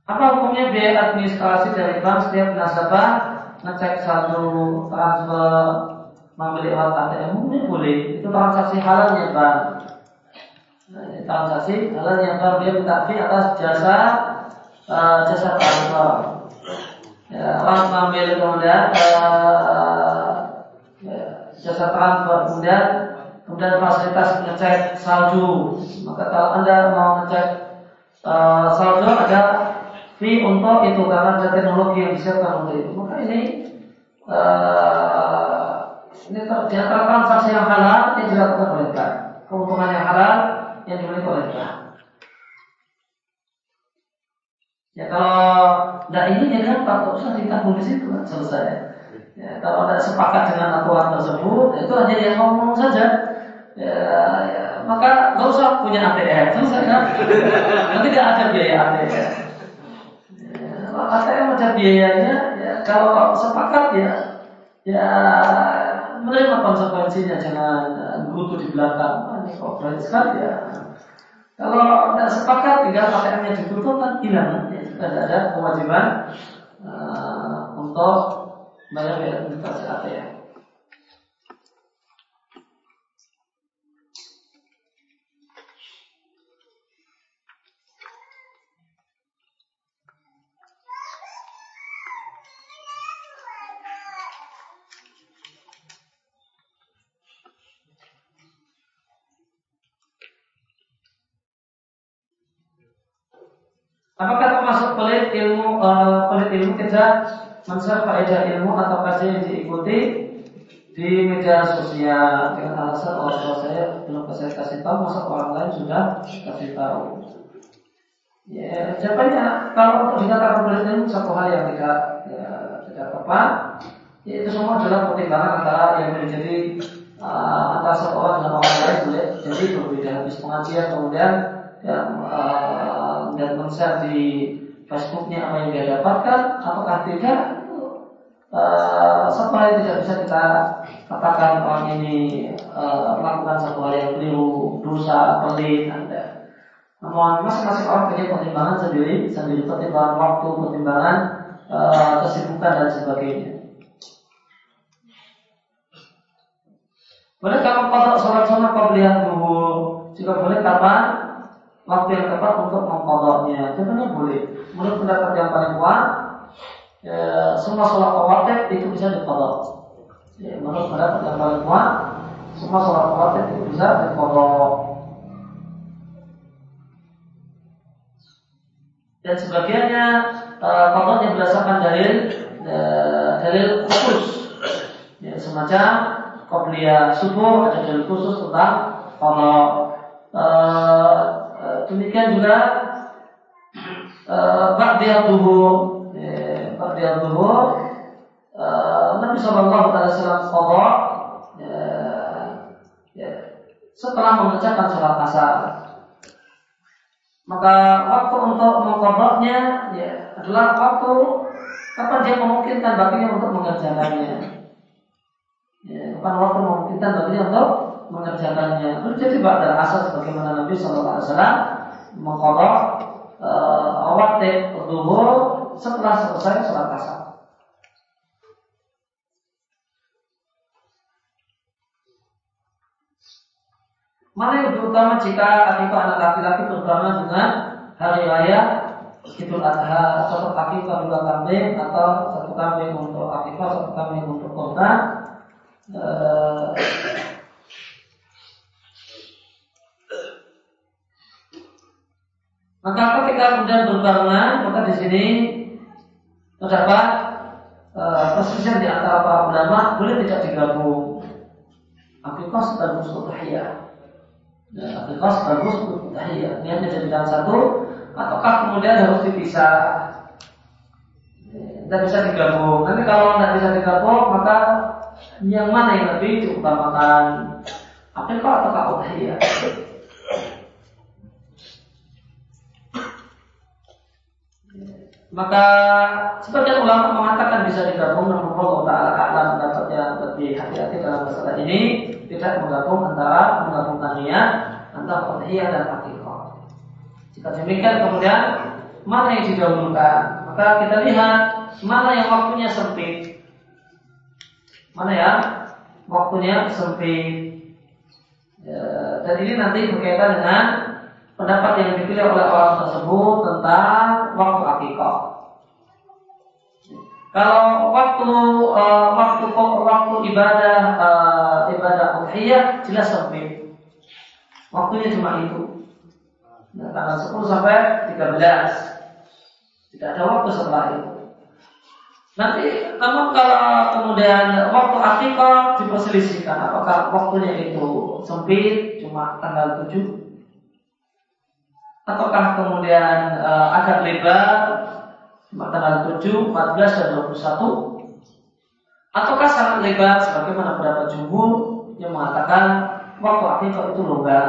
Apa hukumnya biaya administrasi dari bank? Setiap nasabah ngecek satu transfer membeli alat ATM mungkin boleh. Itu transaksi halalnya bank transaksi adalah yang dia minta fee atas jasa uh, jasa transfer. Ya, orang mengambil kemudian uh, jasa transfer kemudian kemudian fasilitas ngecek salju. Maka kalau anda mau ngecek uh, salju ada fee untuk itu karena ada teknologi yang disiapkan untuk itu. Maka ini uh, ini di transaksi yang halal yang dilakukan oleh. Keuntungan yang halal yang dimiliki oleh bank. Ya kalau tidak ini ya kan Pak usah ditanggung di situ kan selesai. Ya, kalau tidak sepakat dengan aturan tersebut, itu hanya dia ngomong saja. Ya, ya, maka nggak usah punya ATM selesai kan? Nanti tidak ada biaya ATM. Ya, ATM ada biayanya, ya, kalau sepakat ya, ya menerima konsekuensinya jangan gutu di belakang berat sekali ya kalau tidak sepakat tinggal ditutup kan hilang. Ya, tidak ada kewajiban uh, untuk bayar administrasi ATM Apakah termasuk pelit ilmu uh, pelit ilmu kita men-share faedah ilmu atau kajian yang diikuti di media sosial dengan alasan orang tua saya belum saya kasih tahu masa orang lain sudah kasih tahu. Ya, jawabannya kalau untuk dikatakan pelit ilmu satu hal yang tidak ya, tidak tepat, ya, itu semua adalah pertimbangan antara yang boleh jadi uh, antara satu orang orang lain boleh jadi berbeda habis pengajian kemudian ya, uh, dan men di Facebooknya apa yang dia dapatkan, apakah tidak? Uh, hal yang tidak bisa kita katakan orang ini uh, melakukan satu hal yang keliru, dosa, pelit, anda. Namun masing-masing orang punya pertimbangan sendiri, sendiri pertimbangan waktu, pertimbangan uh, kesibukan dan sebagainya. Boleh kalau kodok sholat sunnah lihat dulu, jika boleh kapan waktu yang tepat untuk mengkodoknya. Tentunya boleh. Menurut pendapat yang paling kuat, ya, semua sholat khawatir itu bisa dikodok. Ya, menurut pendapat yang paling kuat, semua sholat khawatir itu bisa dikodok. Dan sebagiannya uh, kodoknya berdasarkan dalil uh, dalil khusus, ya, semacam qobliyah subuh ada dalil khusus tentang kodok. Uh, demikian juga ba'diyah duhur ba'diyah duhur Nabi Shallallahu Alaihi Wasallam qadha ya, setelah mengerjakan sholat asar. Maka waktu untuk mengkodoknya ya, adalah waktu kapan dia memungkinkan baginya untuk mengerjakannya. Ya, kapan waktu memungkinkan baginya untuk mengerjakannya. Jadi pada asar sebagaimana Nabi Shallallahu Alaihi Wasallam mengkodok uh, waktu duhur setelah selesai sholat asar. Mana yang lebih utama jika akikah anak laki-laki terutama dengan hari raya Idul Adha satu akikah dua kambing atau satu kambing untuk akikah satu kambing untuk korban maka ketika kemudian berbarengan maka di sini terdapat perselisihan di antara para ulama boleh tidak digabung akikah sekaligus udhiyah Ya, ikhlas bagus untuk tahiyat. Niatnya jadikan satu, ataukah kemudian harus dipisah? Tidak bisa digabung. Nanti kalau tidak bisa digabung, maka yang mana yang lebih diutamakan? Akikah atau udhiyah? Maka sebagian ulama mengatakan bisa digabung namun Allah Ta'ala alam pendapatnya lebih hati-hati dalam masalah ini tidak menggabung antara menggabungkan niat antara udhiyah dan akikah. Jika demikian kemudian mana yang didahulukan? Maka kita lihat mana yang waktunya sempit. Mana yang waktunya sempit. Ya, dan ini nanti berkaitan dengan pendapat yang dipilih oleh orang tersebut tentang waktu akikah. Kalau waktu uh, waktu waktu ibadah uh, ibadah udhiyah jelas sempit. Waktunya cuma itu. Nah, tanggal 10 sampai 13. Tidak ada waktu setelah itu. Nanti namun kalau kemudian waktu akikah diperselisihkan apakah waktunya itu sempit cuma tanggal 7 ataukah kemudian uh, agak lebar tanggal 7, 14, dan 21 Ataukah sangat lebar sebagaimana pendapat jumhur yang mengatakan waktu akikah itu longgar.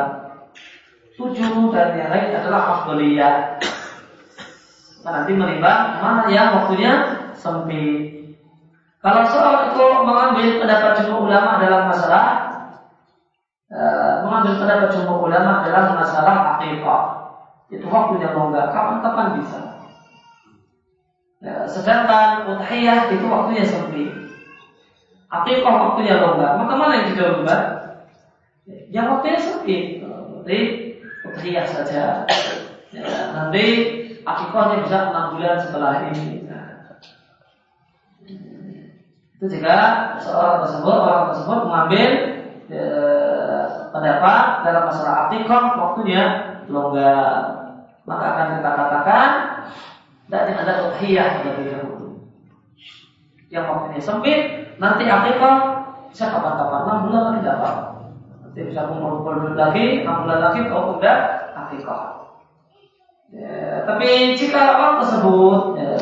Tujuh dan yang lain adalah afdoliyah. Nah, nanti menimbang mana yang waktunya sempit. Kalau soal itu mengambil pendapat jumhur ulama dalam masalah e, mengambil pendapat jumhur ulama dalam masalah akikah itu waktunya longgar. Kapan-kapan bisa. Ya, sedangkan udhiyah itu waktunya sempit. Akikah waktunya longgar. Maka mana yang tidak longgar? Yang waktunya sempit. Berarti udhiyah saja. Ya, nanti akikahnya bisa enam bulan setelah ini. Nah, itu jika seorang tersebut orang tersebut mengambil ya, pendapat dalam masalah akikah waktunya longgar. Maka akan kita katakan tidak ada udhiyah terlebih dahulu. Yang waktunya sempit, nanti akikah bisa kapan-kapan, enam bulan lagi dapat. Nanti bisa kumpul-kumpul lagi, enam bulan lagi kalau udah akikah. Ya, tapi jika orang tersebut ya,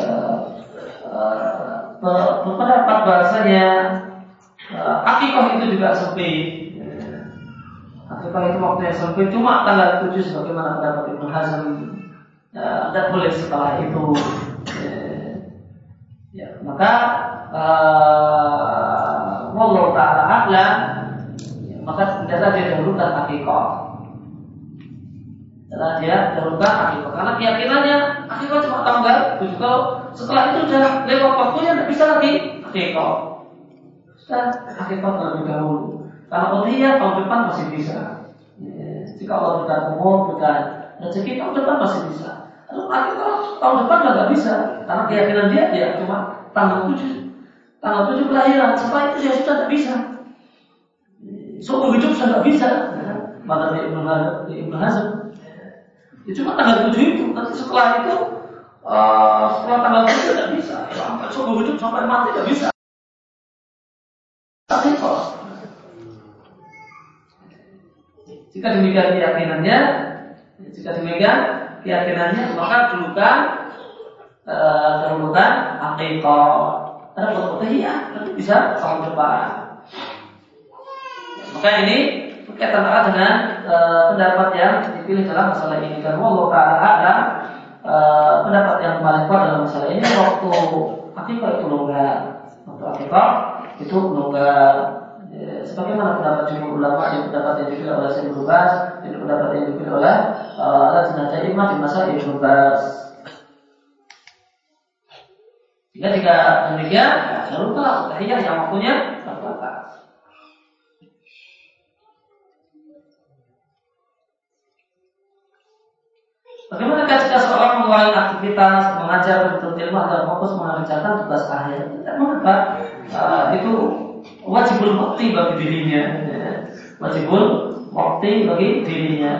uh, berpendapat bahasanya uh, itu juga sempit. Ya, akikah itu waktunya sempit cuma tanggal 7 sebagaimana pendapat Ibnu Hazm tidak boleh setelah itu. Ya, ya maka uh, Allah Ta'ala a'lam. Ya, maka hendaklah dia dahulukan hakikat adalah dia dahulukan hakikat karena keyakinannya hakikat cuma itu kalau setelah itu sudah lewat waktunya tidak bisa lagi hakikat sudah hakikat terlebih dahulu. Karena dia tahun depan masih bisa. Ya, jika Allah berikan umur berikan rezeki tahun depan masih bisa lalu hakikat tahun depan nggak bisa. Karena keyakinan dia dia cuma tanggal tujuh. Tanggal tujuh kelahiran. Setelah itu dia sudah tidak bisa. Seumur hidup sudah tidak bisa. Maka dia Ibnu Hazm Ya cuma tanggal tujuh itu, nanti setelah itu uh, setelah tanggal tujuh tidak bisa. Sampai seumur hidup sampai mati tidak bisa. Tapi kok? Jika demikian keyakinannya, jika demikian keyakinannya, maka dulukan uh, dahulukan akikah. Karena buat iya, nanti bisa tahun depan. Maka ini berkaitan erat dengan e, pendapat yang dipilih dalam masalah ini dan Allah Taala ada e, pendapat yang paling kuat dalam masalah ini waktu akikah itu longgar waktu akikah itu longgar sebagaimana pendapat jumhur ulama yang pendapat yang dipilih oleh Syekh Lubas yang pendapat yang dipilih oleh Lajnah Jaimah di masa Ibnu Lubas jika jika demikian, ya, jangan lupa tahiyah yang waktunya terbatas. Bagaimana ketika seorang mulai aktivitas mengajar untuk ilmu agar fokus mengerjakan tugas akhir? Tidak mengapa uh, itu wajibul waktu bagi dirinya, ya. wajibul bagi dirinya.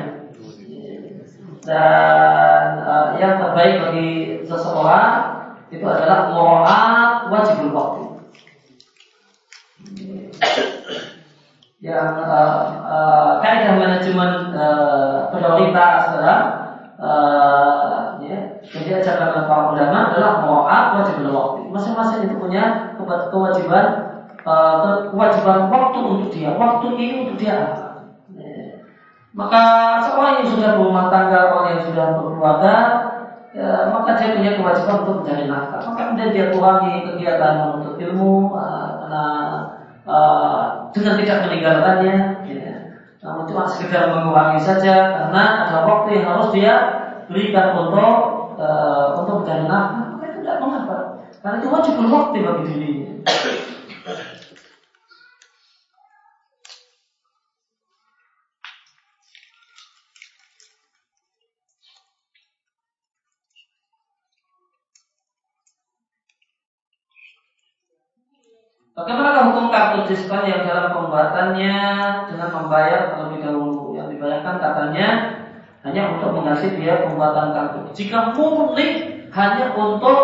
Dan uh, yang terbaik bagi seseorang itu adalah muraat wajibul waktu. Yang uh, uh, kaidah manajemen uh, prioritas adalah uh, ya, yang diajarkan oleh para ulama adalah mu'at wajib waktu. Masing-masing itu punya kewajiban uh, kewajiban waktu untuk dia. Waktu ini untuk dia? Ya. Maka seorang yang sudah berumah tangga, orang yang sudah berkeluarga, ya, maka dia punya kewajiban untuk mencari nafkah. Maka kemudian dia kurangi kegiatan menuntut ilmu uh, uh, dengan tidak meninggalkannya. Ya namun cuma sekedar mengurangi saja karena ada waktu yang harus dia berikan untuk e, untuk mencari nafkah maka itu tidak mengapa karena itu wajib waktu bagi dirinya Bagaimana hukum kartu diskon yang dalam pembuatannya dengan membayar terlebih dahulu? Yang dibayarkan katanya hanya untuk mengasihi biaya pembuatan kartu. Jika murni hanya untuk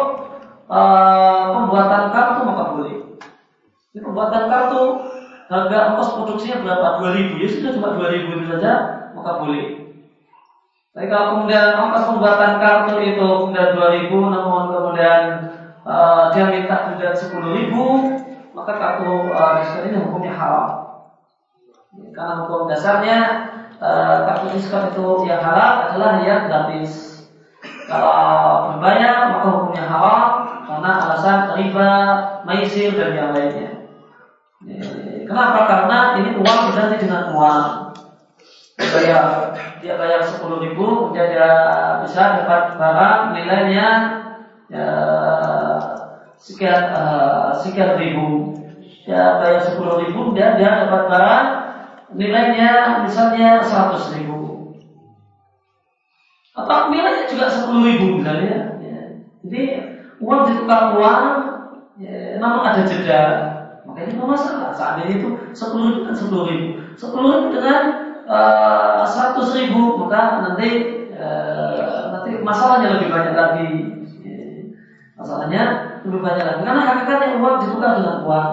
uh, pembuatan kartu maka boleh. Ini pembuatan kartu harga ongkos produksinya berapa? 2000 ya sudah cuma 2000 itu saja maka boleh. Tapi kalau kemudian ongkos pembuatan kartu itu kemudian 2000 namun kemudian uh, dia minta juga 10000 maka kartu diskon ini hukumnya haram. Karena hukum dasarnya uh, kartu diskon itu yang halal adalah yang gratis. Kalau berbayar maka hukumnya haram karena alasan riba, maisir dan yang lainnya. Kenapa? Karena ini uang diganti dengan uang. Bayar, dia bayar sepuluh ribu, dia bisa dapat barang nilainya ya, sekian uh, sekian ribu. Ya bayar sepuluh ribu dan dia dapat barang nilainya misalnya seratus ribu. Atau nilainya juga sepuluh ribu misalnya ya. jadi uang ditukar uang ya, namun ada jeda. Maka ini masalah. Saat ini itu sepuluh ribu dan sepuluh ribu. Sepuluh ribu dengan eh, seratus ribu maka nanti uh, nanti masalahnya lebih banyak lagi. Masalahnya lebih banyak lagi. Karena hakikatnya uang ditukar dengan uang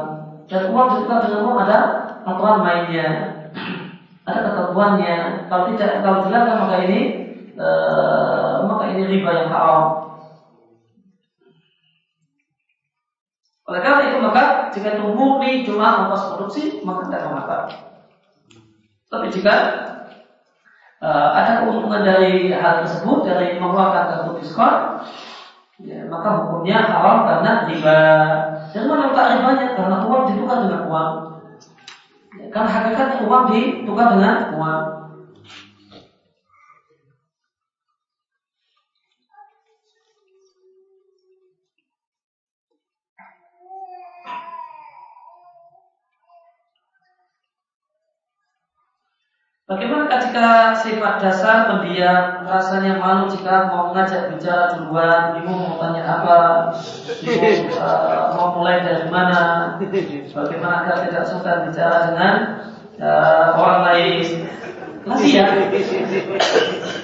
dan uang ditukar dengan uang ada aturan mainnya, ada ketentuannya. Kalau tidak, kalau dilarang maka ini e, maka ini riba yang haram. Oleh karena itu maka jika itu murni cuma ongkos produksi maka tidak mengapa. Tapi jika uh, ada keuntungan dari hal tersebut dari mengeluarkan kartu diskon, ya, maka hukumnya haram karena riba. Dan tak ribanya? Karena uang ditukar dengan uang. Ya, karena hakikatnya uang ditukar dengan uang. Bagaimana jika sifat dasar pendiam rasanya malu jika mau mengajak bicara duluan, bingung mau tanya apa, bingung uh, mau mulai dari mana, bagaimana agar tidak suka bicara dengan uh, orang lain. ya.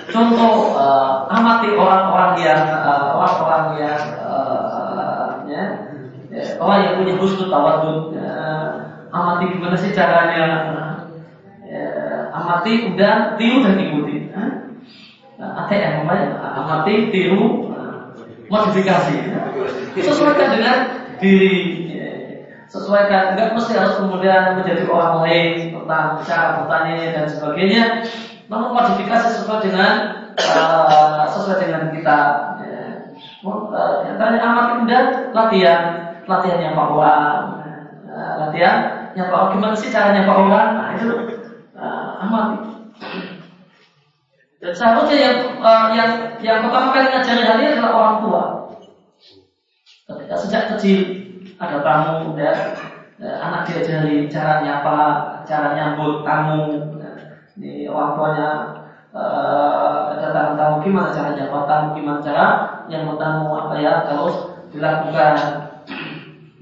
Contoh uh, amati orang-orang yang orang-orang uh, yang uh, ya, orang yang punya husnul tawadud, uh, amati gimana sih caranya amati udah tiru dan ikuti. Nah, ATM namanya amati tiru modifikasi. Sesuaikan dengan diri. Sesuaikan, enggak mesti harus kemudian menjadi orang lain tentang cara bertanya dan sebagainya. Namun modifikasi sesuai dengan uh, sesuai dengan kita. Uh, yang amati kemudian latihan, latihan yang bawah, uh, latihan yang bawah gimana sih caranya Pak orang? Nah itu amati. Dan seharusnya yang uh, yang yang pertama kali ngajari hal ini adalah orang tua. Ketika sejak kecil ada tamu dan uh, anak diajari cara nyapa, cara nyambut tamu. Ini orang tuanya uh, datang tamu gimana cara nyapa tamu, gimana cara nyambut tamu apa ya terus dilakukan.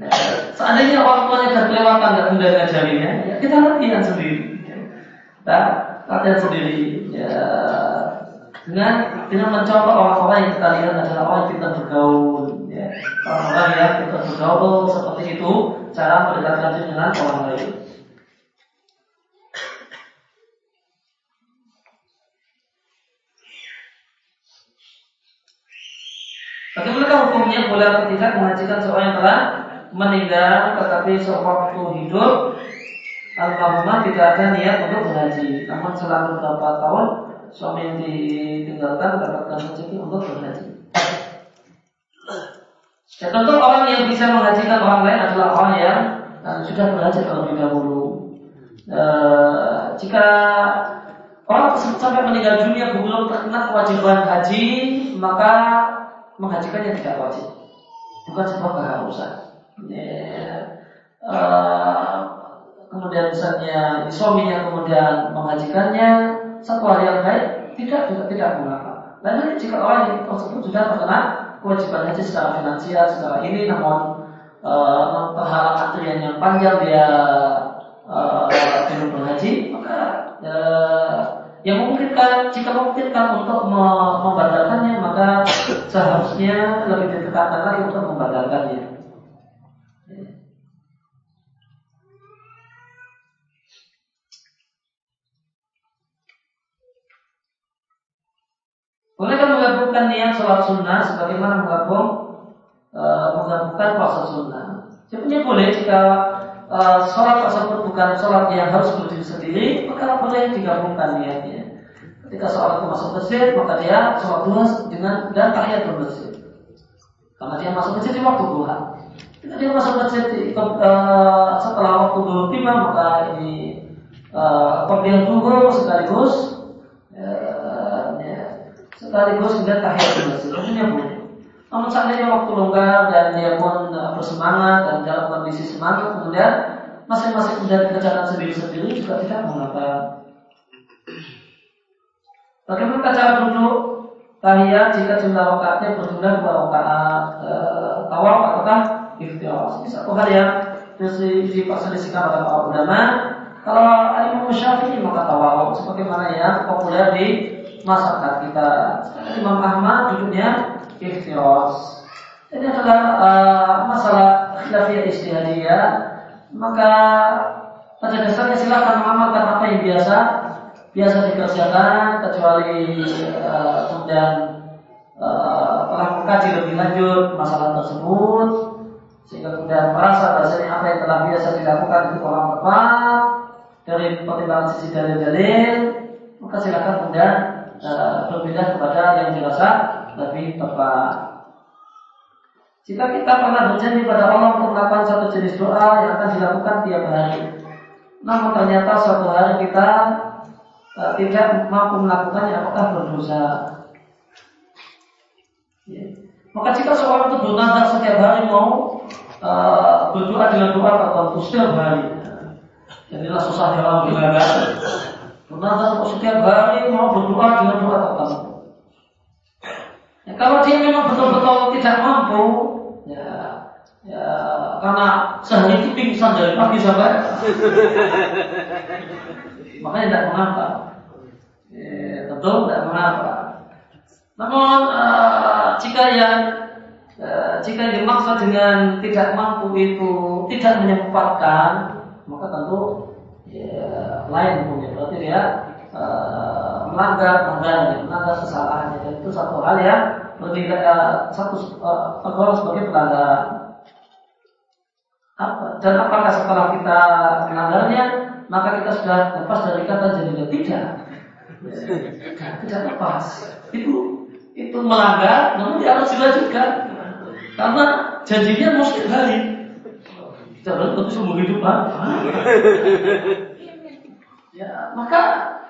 Nah, seandainya orang tuanya kelewatan nggak mudah ngajarinya, ya kita latihan sendiri kita latihan sendiri. Ya dengan dengan mencoba orang-orang yang kita lihat adalah orang yang kita bergaul. Ya orang-orang yang kita bergaul seperti itu cara mendekatkan diri dengan orang lain. Bagaimana hukumnya boleh atau tidak mengajikan seorang yang telah meninggal tetapi sewaktu hidup almarhumah tidak ada niat untuk berhaji. Namun selama beberapa tahun suami yang ditinggalkan mendapatkan rezeki untuk berhaji. Ya tentu orang yang bisa menghajikan orang lain adalah orang yang uh, sudah berhaji terlebih dahulu. Uh, jika orang sampai meninggal dunia belum terkena kewajiban haji, maka menghajikannya tidak wajib, bukan sebuah keharusan. Ya, uh, kemudian misalnya suaminya kemudian mengajikannya satu hari yang baik tidak tidak tidak mengapa. Lain jika orang yang tersebut sudah terkena kewajiban haji secara finansial secara ini namun e, memperhalang antrian yang panjang dia e, belum berhaji maka e, yang memungkinkan jika memungkinkan untuk membatalkannya maka seharusnya lebih didekatkan lagi untuk membatalkannya. Bolehkah menggabungkan niat sholat sunnah sebagaimana menggabung e, menggabungkan puasa sunnah? Sebenarnya boleh jika e, sholat tersebut bukan sholat yang harus berdiri sendiri, maka boleh digabungkan niatnya. Ketika sholat itu masuk masjid, maka dia sholat duha dengan dan tahiyatul masjid. Karena dia masuk masjid di waktu duha. Ketika dia masuk masjid e, setelah waktu duha tiba, maka ini e, dia duhur sekaligus sekaligus kemudian tahiyatul masjid. Maksudnya boleh. Namun seandainya waktu longgar dan dia pun uh, bersemangat dan dalam kondisi semangat, kemudian masing-masing kemudian kerjakan sendiri-sendiri juga tidak mengapa. Bagaimana cara duduk tahiyat jika jumlah rakaatnya berjumlah dua rakaat e, tawaf ataukah ikhtiar? Satu hal yang diperselisihkan oleh para ulama. Kalau Imam Syafi'i maka tawaf sebagaimana yang populer di masyarakat kita. Imam Ahmad duduknya iftiros. Ini adalah uh, masalah khilafiyah istihadiyah. Maka pada dasarnya silakan mengamalkan apa yang biasa biasa dikerjakan kecuali uh, kemudian uh, telah mengkaji lebih lanjut masalah tersebut sehingga kemudian merasa bahasanya apa yang telah biasa dilakukan itu orang tepat dari pertimbangan sisi dalil-dalil maka silakan anda uh, berpindah kepada yang dirasa lebih tepat. Jika kita pernah berjanji pada Allah untuk melakukan satu jenis doa yang akan dilakukan tiap hari, namun ternyata suatu hari kita uh, tidak mampu melakukannya, apakah berdosa? Ya. Maka jika seorang itu bernazar setiap hari mau uh, berdoa dengan doa tertentu setiap hari, jadilah susah dalam beribadah. Bernazar setiap hari mau berdoa dengan doa tertentu. Ya, kalau dia memang betul-betul tidak mampu, ya, ya karena sehari itu pingsan dari pagi sampai makanya tidak mengapa. Ya, tentu tidak mengapa. Namun uh, jika yang uh, jika dimaksud dengan tidak mampu itu tidak menyempatkan, maka tentu ya, lain punya berarti dia uh, melanggar melanggar melanggar kesalahannya dan itu satu hal yang bernilai uh, satu uh, sebagai pelanggaran. Apa? Dan apakah setelah kita melanggarnya maka kita sudah lepas dari kata jadinya tidak? Tidak lepas. Itu itu melanggar, namun dia harus dilanjutkan karena janjinya setiap hari. Jangan tapi seumur hidup Ya, maka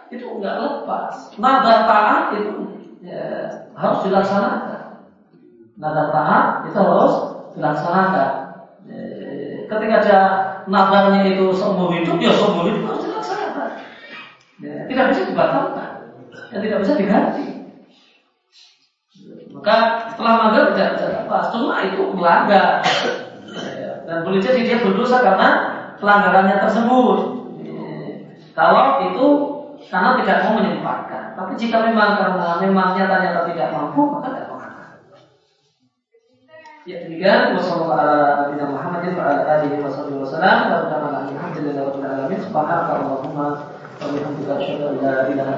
itu enggak lepas. Nada taat itu ya, harus dilaksanakan. Nada taat itu harus dilaksanakan. Ya, ketika ada nadarnya itu seumur hidup, ya seumur hidup harus dilaksanakan. Ya, tidak bisa dibatalkan, ya, tidak bisa diganti. Maka setelah mager tidak bisa lepas. Cuma itu melanggar. Dan boleh jadi dia berdosa karena pelanggarannya tersebut. Kalau itu karena tidak mau menyempatkan. Tapi jika memang karena memang nyatanya tidak mampu, maka tidak mengapa. Ya demikian wassalamualaikum warahmatullahi wabarakatuh. Subhanaka Allahumma wa la ilaha